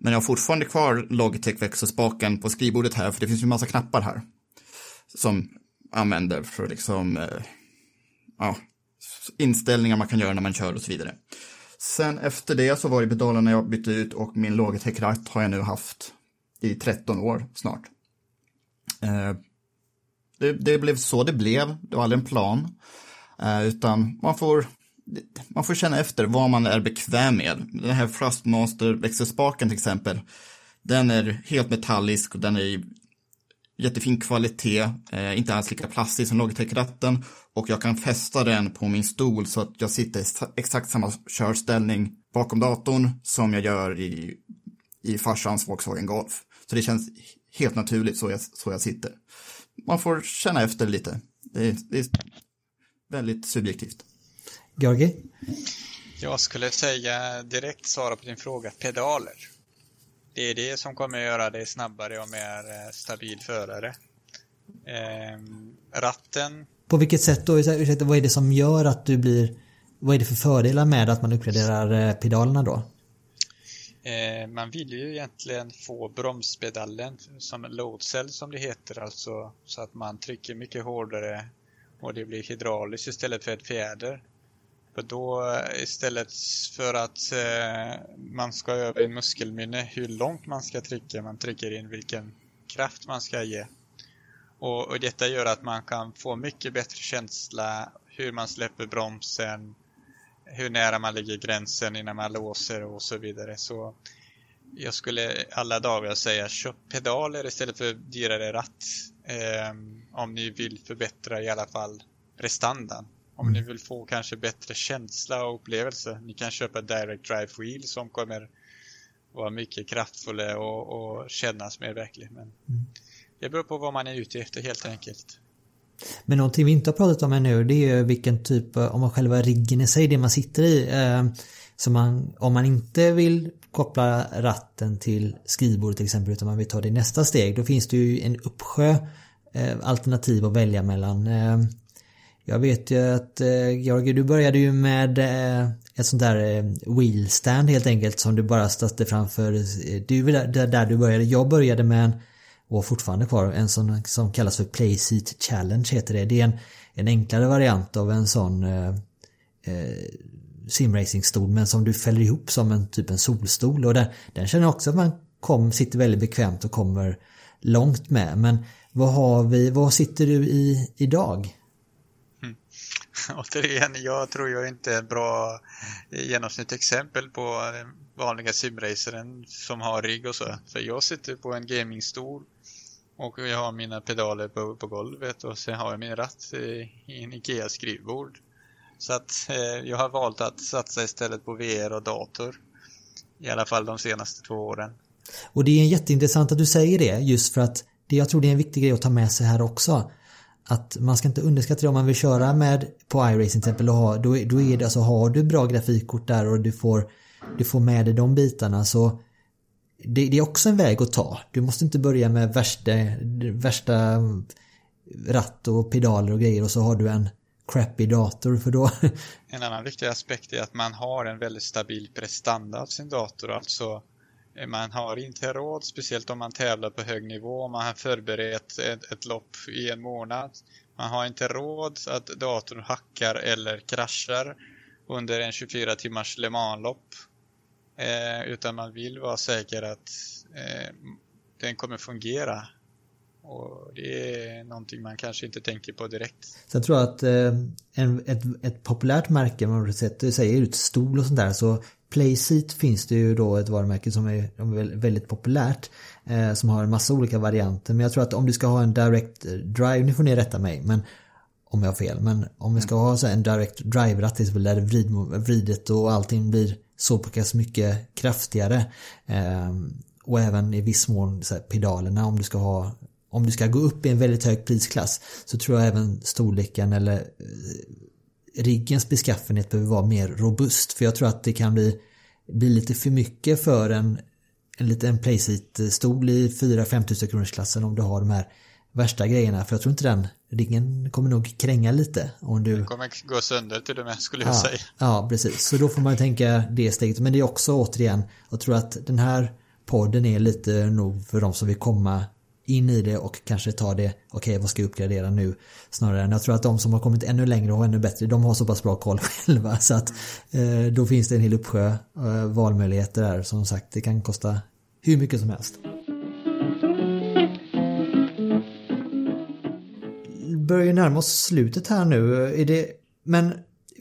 Men jag har fortfarande kvar Logitech växelspaken på skrivbordet här, för det finns ju massa knappar här. Som använder för liksom, eh, ja, inställningar man kan göra när man kör och så vidare. Sen efter det så var det pedalerna jag bytte ut och min Logitech-ratt har jag nu haft i 13 år snart. Eh, det, det, blev så det blev, det var aldrig en plan. Eh, utan man får, man får känna efter vad man är bekväm med. Den här Thrustmaster växelspaken till exempel, den är helt metallisk och den är i jättefin kvalitet, eh, inte alls lika plastig som Logitech-ratten och jag kan fästa den på min stol så att jag sitter i exakt samma körställning bakom datorn som jag gör i, i farsans Volkswagen Golf. Så det känns helt naturligt så jag, så jag sitter. Man får känna efter lite. Det är, det är väldigt subjektivt. Georgi? Jag skulle säga direkt svara på din fråga, pedaler. Det är det som kommer att göra dig snabbare och mer eh, stabil förare. Ehm, ratten på vilket sätt då? Ursäkta, vad är det som gör att du blir... Vad är det för fördelar med att man uppgraderar eh, pedalerna då? Eh, man vill ju egentligen få bromspedalen som load cell som det heter, alltså så att man trycker mycket hårdare och det blir hydrauliskt istället för ett fjäder. För då eh, istället för att eh, man ska öva i muskelminne hur långt man ska trycka, man trycker in vilken kraft man ska ge. Och, och, detta gör att man kan få mycket bättre känsla hur man släpper bromsen, hur nära man ligger gränsen innan man låser och så vidare. Så jag skulle alla dagar säga köp pedaler istället för dyrare ratt. Eh, om ni vill förbättra i alla fall prestandan. Om ni vill få kanske bättre känsla och upplevelse. Ni kan köpa Direct Drive Wheel som kommer vara mycket kraftfulla och, och kännas mer verklig. Men mm. Det beror på vad man är ute efter helt enkelt. Men någonting vi inte har pratat om ännu det är vilken typ, om man själva riggen i sig, det man sitter i. Eh, så man, om man inte vill koppla ratten till skrivbordet till exempel utan man vill ta det nästa steg då finns det ju en uppsjö eh, alternativ att välja mellan. Jag vet ju att eh, Georgi du började ju med eh, ett sånt där eh, wheelstand helt enkelt som du bara satte framför. Det är ju där du började. Jag började med en och fortfarande kvar. En sån som kallas för Playseat Challenge heter det. Det är en, en enklare variant av en sån eh, eh, simracingstol men som du fäller ihop som en typ en solstol och den, den känner också att man kom, sitter väldigt bekvämt och kommer långt med. Men vad har vi, vad sitter du i idag? Återigen, jag tror jag inte är ett bra genomsnittsexempel på vanliga simracern som har rigg och så. För jag sitter på en gamingstol och jag har mina pedaler på, på golvet och sen har jag min ratt i, i en IKEA skrivbord. Så att eh, jag har valt att satsa istället på VR och dator. I alla fall de senaste två åren. Och det är jätteintressant att du säger det just för att det, jag tror det är en viktig grej att ta med sig här också. Att man ska inte underskatta det om man vill köra med på iRacing till exempel och ha, då, då är det alltså har du bra grafikkort där och du får, du får med dig de bitarna så det, det, är också en väg att ta. Du måste inte börja med värsta, värsta ratt och pedaler och grejer och så har du en crappy dator för då... En annan viktig aspekt är att man har en väldigt stabil prestanda av sin dator. Alltså Eh, man har inte råd, speciellt om man tävlar på hög nivå, om man har förberett ett, ett lopp i en månad. Man har inte råd att datorn hackar eller kraschar under en 24 timmars Le Mans-lopp Eh, utan man vill vara säker att eh, den kommer fungera. Och det är någonting man kanske inte tänker på direkt. Sen tror jag att eh, en, ett, ett populärt märke, man sätter, säger ut stol och sånt där, så Playseat finns det ju då ett varumärke som är väldigt populärt. Eh, som har en massa olika varianter. Men jag tror att om du ska ha en direct drive, nu får ni rätta mig, men om jag har fel, men om vi ska ha så en direct drive-ratt där vrid, vridet och allting blir så pass mycket kraftigare. Eh, och även i viss mån så här, pedalerna om du ska ha om du ska gå upp i en väldigt hög prisklass så tror jag även storleken eller eh, riggens beskaffenhet behöver vara mer robust för jag tror att det kan bli, bli lite för mycket för en, en liten playseat-stol i 4-5 tusen kronors klassen om du har de här värsta grejerna för jag tror inte den ringen kommer nog kränga lite. Om du... Den kommer gå sönder till och med skulle jag säga. Ja, precis. Så då får man tänka det steget. Men det är också återigen, jag tror att den här podden är lite nog för de som vill komma in i det och kanske ta det, okej okay, vad ska jag uppgradera nu? Snarare än jag tror att de som har kommit ännu längre och ännu bättre, de har så pass bra koll själva så att eh, då finns det en hel uppsjö eh, valmöjligheter där. Som sagt, det kan kosta hur mycket som helst. börjar ju närma oss slutet här nu. Är det, men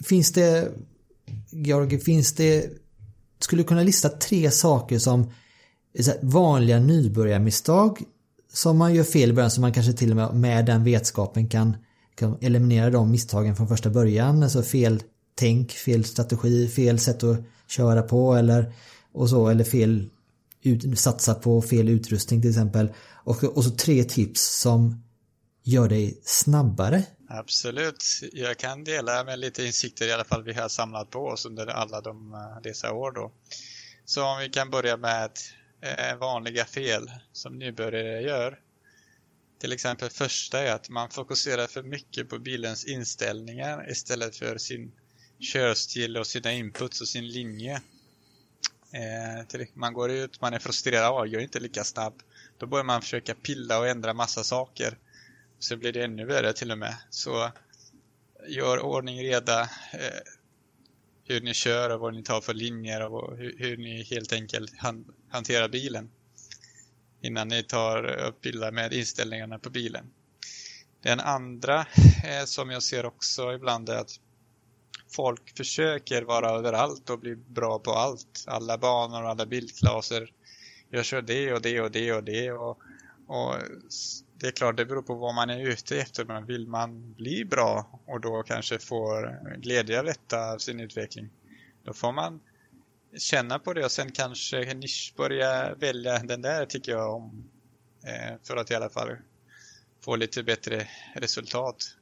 finns det, Georg, finns det, skulle du kunna lista tre saker som vanliga nybörjarmisstag som man gör fel i början så man kanske till och med med den vetskapen kan, kan eliminera de misstagen från första början. Alltså fel tänk, fel strategi, fel sätt att köra på eller och så eller fel ut, satsa på fel utrustning till exempel. Och, och så tre tips som gör dig snabbare? Absolut. Jag kan dela med lite insikter i alla fall vi har samlat på oss under alla de, eh, dessa år då. Så om vi kan börja med att Eh, vanliga fel som nybörjare gör. Till exempel första är att man fokuserar för mycket på bilens inställningar istället för sin körstil och sina inputs och sin linje. Eh, man går ut, man är frustrerad, jag är inte lika snabb. Då börjar man försöka pilla och ändra massa saker så blir det ännu värre till och med. Så gör ordning reda eh, hur ni kör och vad ni tar för linjer och hur, hur ni helt enkelt han, hanterar bilen innan ni tar upp bilder med inställningarna på bilen. Den andra eh, som jag ser också ibland är att folk försöker vara överallt och bli bra på allt. Alla banor och alla bildklaser. Jag kör det och det och det och det och, och det är klart, det beror på vad man är ute efter. Men vill man bli bra och då kanske får glädje av detta, av sin utveckling, då får man känna på det och sen kanske nisch börja välja den där tycker jag om. Eh, för att i alla fall få lite bättre resultat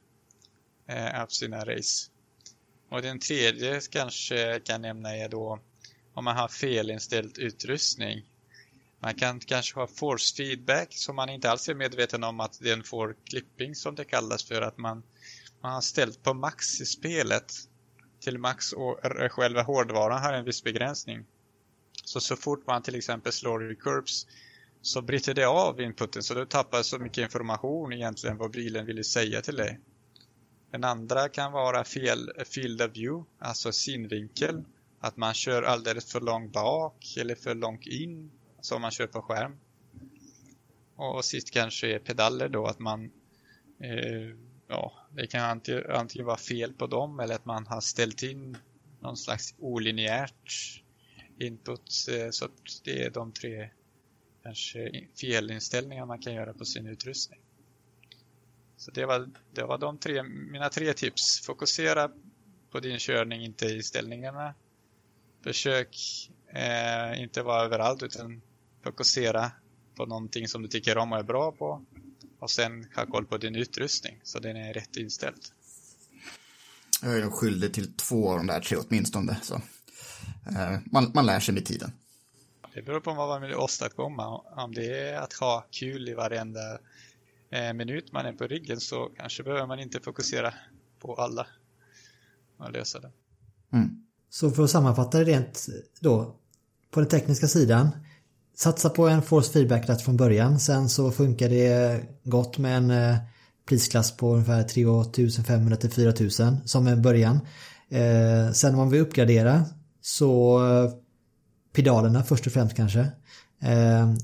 eh, av sina race. Och den tredje kanske jag kan nämna är då om man har felinställd utrustning. Man kan kanske ha force feedback som man inte alls är medveten om att den får clipping som det kallas för att man, man har ställt på max i spelet till max och själva hårdvaran har en viss begränsning. Så så fort man till exempel slår i Curbs så bryter det av inputen så du tappar så mycket information egentligen vad bilen ville säga till dig. Den andra kan vara fel field of view, alltså synvinkel. Att man kör alldeles för långt bak eller för långt in, som man kör på skärm. Och sist kanske är pedaler då, att man eh, ja, det kan antingen, antingen vara fel på dem eller att man har ställt in någon slags olinjärt input. Eh, så att det är de tre kanske felinställningar man kan göra på sin utrustning. Så det var, det var de tre, mina tre tips. Fokusera på din körning, inte i ställningarna. Försök eh, inte vara överallt utan fokusera på någonting som du tycker om och är bra på. Och sen ha koll på din utrustning så den är rätt inställd. Jag är skyldig till två av de där tre åtminstone. Så. Eh, man, man lär sig med tiden. Det beror på vad man vill åstadkomma. Om det är att ha kul i varenda eh, minut man är på riggen så kanske behöver man inte fokusera på alla och lösa det. Mm. Så för att sammanfatta det rent då, på den tekniska sidan, satsa på en force feedback rätt från början. Sen så funkar det gott med en eh, prisklass på ungefär 3500 till 4000 som en början. Eh, sen om man vill uppgradera så eh, pedalerna först och främst kanske.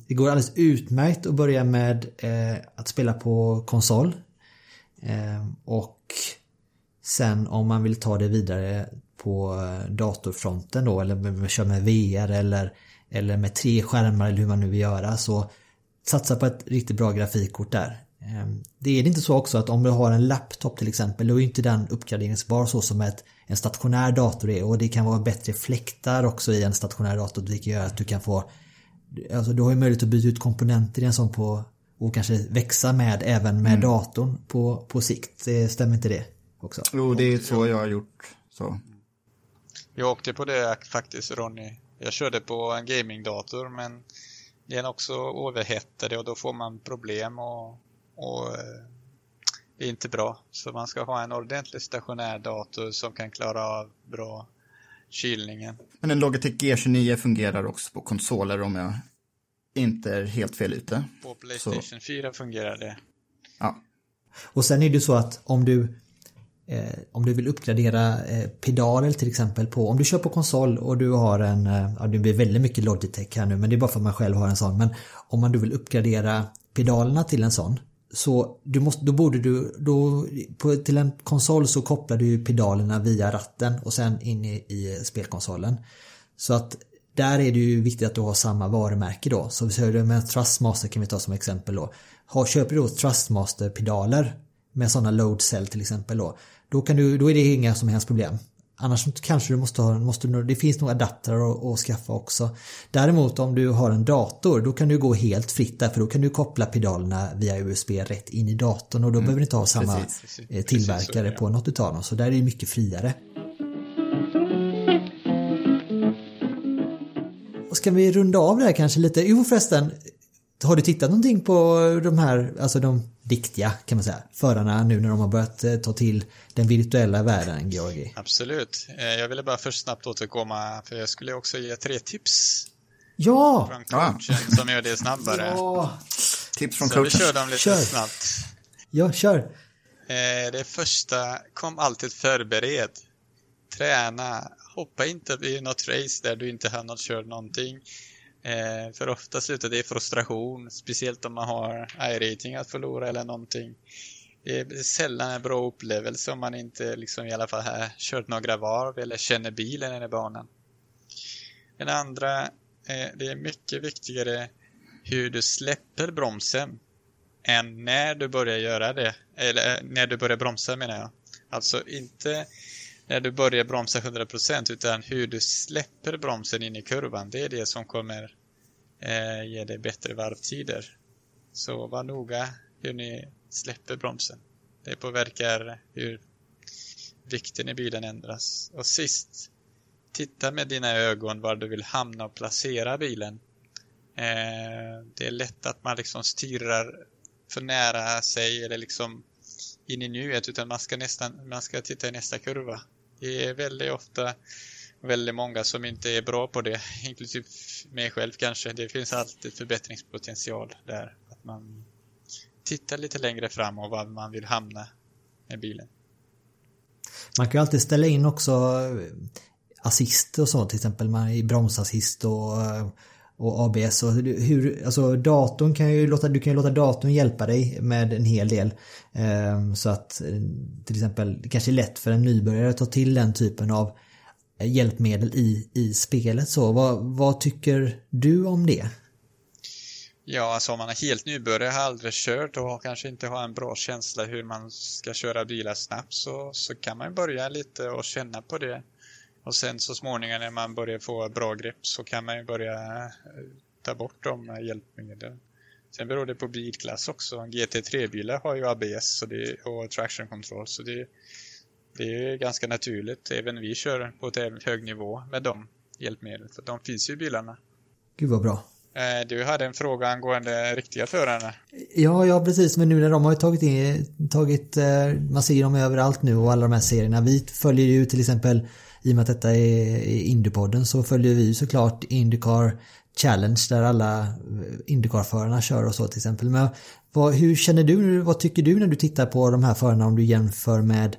Det går alldeles utmärkt att börja med att spela på konsol. Och sen om man vill ta det vidare på datorfronten då eller köra med VR eller, eller med tre skärmar eller hur man nu vill göra så satsa på ett riktigt bra grafikkort där. Det är inte så också att om du har en laptop till exempel då är inte den uppgraderingsbar så som ett, en stationär dator är och det kan vara bättre fläktar också i en stationär dator vilket gör att du kan få Alltså du har ju möjlighet att byta ut komponenter i en sån på och kanske växa med även med mm. datorn på, på sikt. Det stämmer inte det också? Jo, det är så jag har gjort. Så. Jag åkte på det faktiskt Ronny. Jag körde på en gamingdator men den är också överhettad och då får man problem och, och eh, det är inte bra. Så man ska ha en ordentlig stationär dator som kan klara av bra kylningen. Men en Logitech G29 fungerar också på konsoler om jag inte är helt fel ute. På Playstation så. 4 fungerar det. Ja. Och sen är det så att om du Eh, om du vill uppgradera eh, pedaler till exempel på, om du kör på konsol och du har en, eh, ja det blir väldigt mycket Logitech här nu men det är bara för att man själv har en sån, men om man du vill uppgradera pedalerna till en sån så du måste, då borde du, då, på, till en konsol så kopplar du pedalerna via ratten och sen in i, i spelkonsolen. Så att där är det ju viktigt att du har samma varumärke då. Så vi säger med Trustmaster kan vi ta som exempel då. Har, köper du då Trustmaster pedaler med sådana load cell till exempel då. Då, kan du, då är det inga som helst problem. Annars kanske du måste ha, måste, det finns nog adapter att, skaffa också. Däremot om du har en dator då kan du gå helt fritt där för då kan du koppla pedalerna via USB rätt in i datorn och då mm. behöver du inte ha samma precis, precis, eh, tillverkare precis, så, på något utav dem. Så där är det mycket friare. Och ska vi runda av det här kanske lite? Jo förresten, har du tittat någonting på de här, alltså de riktiga kan man säga, förarna nu när de har börjat eh, ta till den virtuella världen, Georgi? Absolut. Eh, jag ville bara först snabbt återkomma, för jag skulle också ge tre tips. Ja! Från coachen ja. som gör det snabbare. Ja. Tips från coachen. Så vi kör dem lite kör. snabbt. Ja, kör. Eh, det första, kom alltid förberedd. Träna. Hoppa inte i något race där du inte har något kört någonting. Eh, för ofta slutar det i frustration, speciellt om man har i-rating att förlora eller någonting. det är sällan en bra upplevelse om man inte liksom i alla fall har kört några varv eller känner bilen eller banan. Den andra, eh, det är mycket viktigare hur du släpper bromsen än när du börjar göra det. Eller eh, när du börjar bromsa menar jag. Alltså inte när du börjar bromsa 100% utan hur du släpper bromsen in i kurvan. Det är det som kommer eh, ger dig bättre varvtider. Så var noga hur ni släpper bromsen. Det påverkar hur vikten i bilen ändras. Och sist, titta med dina ögon var du vill hamna och placera bilen. Eh, det är lätt att man liksom styrar för nära sig eller liksom in i nuet utan man ska nästan man ska titta i nästa kurva. Det är väldigt ofta väldigt många som inte är bra på det, inklusive mig själv kanske. Det finns alltid förbättringspotential där. Att man tittar lite längre fram och var man vill hamna med bilen. Man kan ju alltid ställa in också eh, assist och så till exempel i bromsassist och, eh, och ABS och hur, alltså datorn kan ju låta, du kan ju låta datorn hjälpa dig med en hel del. Eh, så att till exempel det kanske är lätt för en nybörjare att ta till den typen av Eh, hjälpmedel i, i spelet så. Vad, vad tycker du om det? Ja, alltså om man är helt nybörjare, har aldrig kört och kanske inte har en bra känsla hur man ska köra bilar snabbt så, så kan man börja lite och känna på det. Och sen så småningom när man börjar få bra grepp så kan man ju börja eh, ta bort de hjälpmedlen. Sen beror det på bilklass också. GT3-bilar har ju ABS och, det, och traction control så det, det är ganska naturligt. Även vi kör på ett hög nivå med de hjälpmedlen för de finns ju i bilarna. Gud vad bra. Eh, du hade en fråga angående riktiga förarna. Ja, ja precis. Men nu när de har tagit in, tagit, eh, man ser dem överallt nu och alla de här serierna. Vi följer ju till exempel, i och med att detta är Indypodden så följer vi ju såklart Indycar Challenge där alla eh, Indycar-förarna kör och så till exempel. Men vad, hur känner du, vad tycker du när du tittar på de här förarna om du jämför med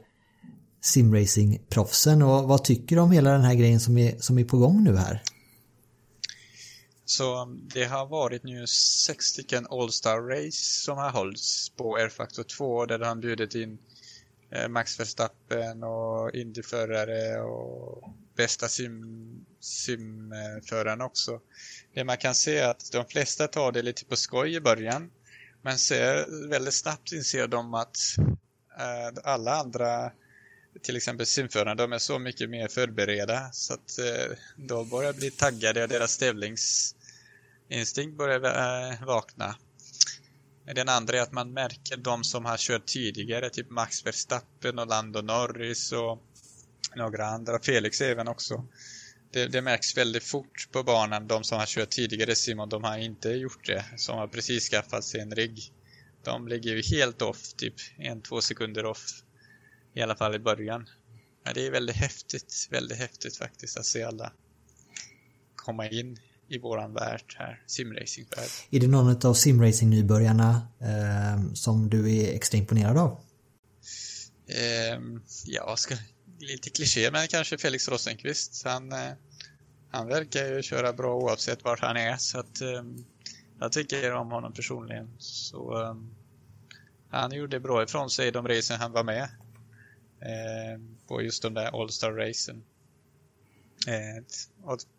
simracing-proffsen och vad tycker du om hela den här grejen som är, som är på gång nu här? Så um, det har varit nu sex stycken All-Star Race som har hållits på R-Factor 2 där han bjudit in eh, Max Verstappen och Indyförare och bästa sim, simföraren också. Det man kan se är att de flesta tar det lite på skoj i början men ser väldigt snabbt inser de att eh, alla andra till exempel simförarna, de är så mycket mer förberedda så att eh, de börjar bli taggade och deras tävlingsinstinkt börjar eh, vakna. Den andra är att man märker de som har kört tidigare, typ Max Verstappen och Lando Norris och några andra, Felix även också. Det, det, märks väldigt fort på banan, de som har kört tidigare Simon, de har inte gjort det, som har precis skaffat sig en rigg. De ligger ju helt off, typ en, två sekunder off. I alla fall i början. Men det är väldigt häftigt, väldigt häftigt faktiskt att se alla komma in i våran värld här, simracingvärld. Är det någon av simracing-nybörjarna eh, som du är extra imponerad av? Eh, ja, ska, lite kliché, men kanske Felix Rosenqvist. Han, eh, han verkar ju köra bra oavsett vart han är, så att eh, jag tycker om honom personligen. Så eh, han gjorde bra ifrån sig de racen han var med på just de där All-Star-racen. Eh,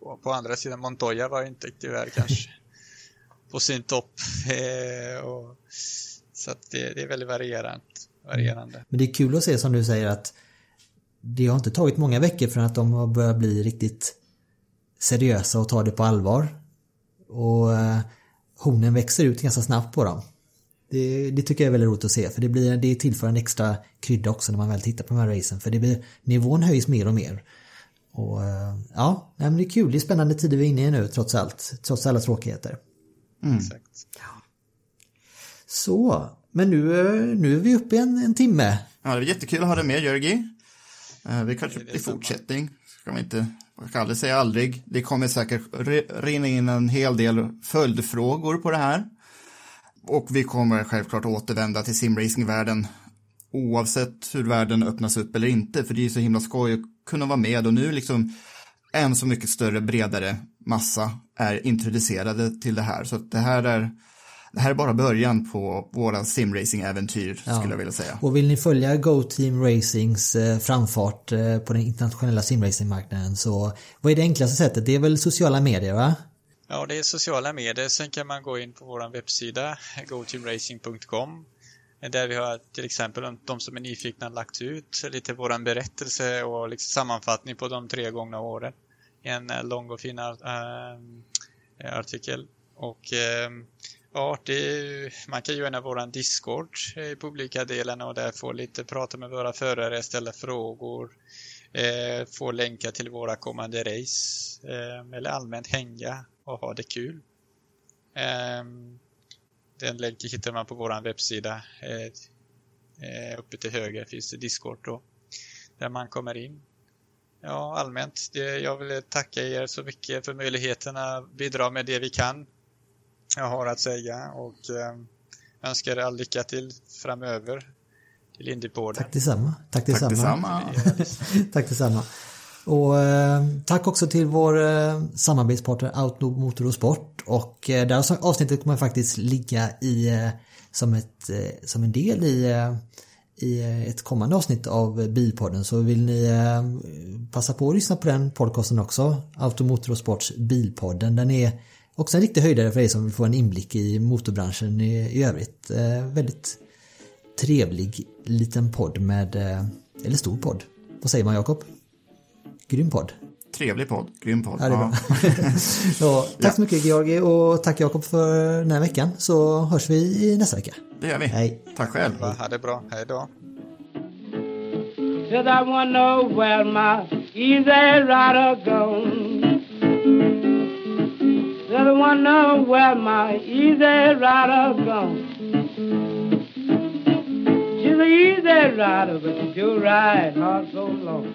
och på andra sidan Montoya var inte tyvärr kanske på sin topp. Eh, och, så att det, det är väldigt varierande, varierande. Men det är kul att se som du säger att det har inte tagit många veckor för att de har börjat bli riktigt seriösa och ta det på allvar. Och eh, hornen växer ut ganska snabbt på dem. Det, det, tycker jag är väldigt roligt att se för det, blir, det tillför en extra krydda också när man väl tittar på de här racen för det blir, nivån höjs mer och mer. Och eh, ja, men det är kul. Det är spännande tider vi är inne i nu trots allt. Trots alla tråkigheter. Mm. Exakt. Ja. Så, men nu, eh, nu är vi uppe i en, en timme. Ja, det är jättekul att ha dig med Jörgi. Eh, vi kanske i fortsättning, ska man inte, man kan aldrig säga aldrig. Det kommer säkert rinna in en hel del följdfrågor på det här. Och vi kommer självklart återvända till simracingvärlden oavsett hur världen öppnas upp eller inte, för det är så himla skoj att kunna vara med och nu liksom en så mycket större, bredare massa är introducerade till det här. Så det här är det här är bara början på våra simracing-äventyr skulle jag vilja säga. Och vill ni följa Go Team Racings eh, framfart eh, på den internationella simracingmarknaden så vad är det enklaste sättet? Det är väl sociala medier va? Ja, det är sociala medier. Sen kan man gå in på vår webbsida, goteamracing.com där vi har till exempel de som är nyfikna lagt ut lite våran berättelse och liksom sammanfattning på de tre gångna åren. En eh, lång och fin äh, artikel. Och äh, ja, det, man kan joina våran Discord i publika delen och där få lite prata med våra förare, ställa frågor, få länkar till våra kommande race eller allmänt hänga och ha det kul. Den länken hittar man på vår webbsida. Eh, eh, uppe till höger finns det Discord då, där man kommer in. Ja, allmänt, det, jag vill tacka er så mycket för möjligheten att bidra med det vi kan. Jag har att säga och eh, önskar er all lycka till framöver till Indiepodden. Tack detsamma. Tack detsamma. Tack detsamma. Tack detsamma. Och eh, tack också till vår eh, samarbetspartner Outlook Motor och Sport och eh, det här avsnittet kommer faktiskt ligga i eh, som, ett, eh, som en del i, eh, i eh, ett kommande avsnitt av Bilpodden så vill ni eh, passa på att lyssna på den podcasten också Automotor och Sports Bilpodden. Den är också en riktig höjdare för er som vill få en inblick i motorbranschen i, i övrigt. Eh, väldigt trevlig liten podd med, eller stor podd. Vad säger man Jakob? Grym podd. Trevlig podd, grym podd. Ja, det är bra. så, tack så mycket Georgi och tack Jakob för den här veckan så hörs vi nästa vecka. Det gör vi. Hej. Tack själv. Ha det bra. Hej då. Said I wanna know where my easy rider gone. Said I wanna know where my easy rider gone. She's an easy rider, but she do ride hard so long.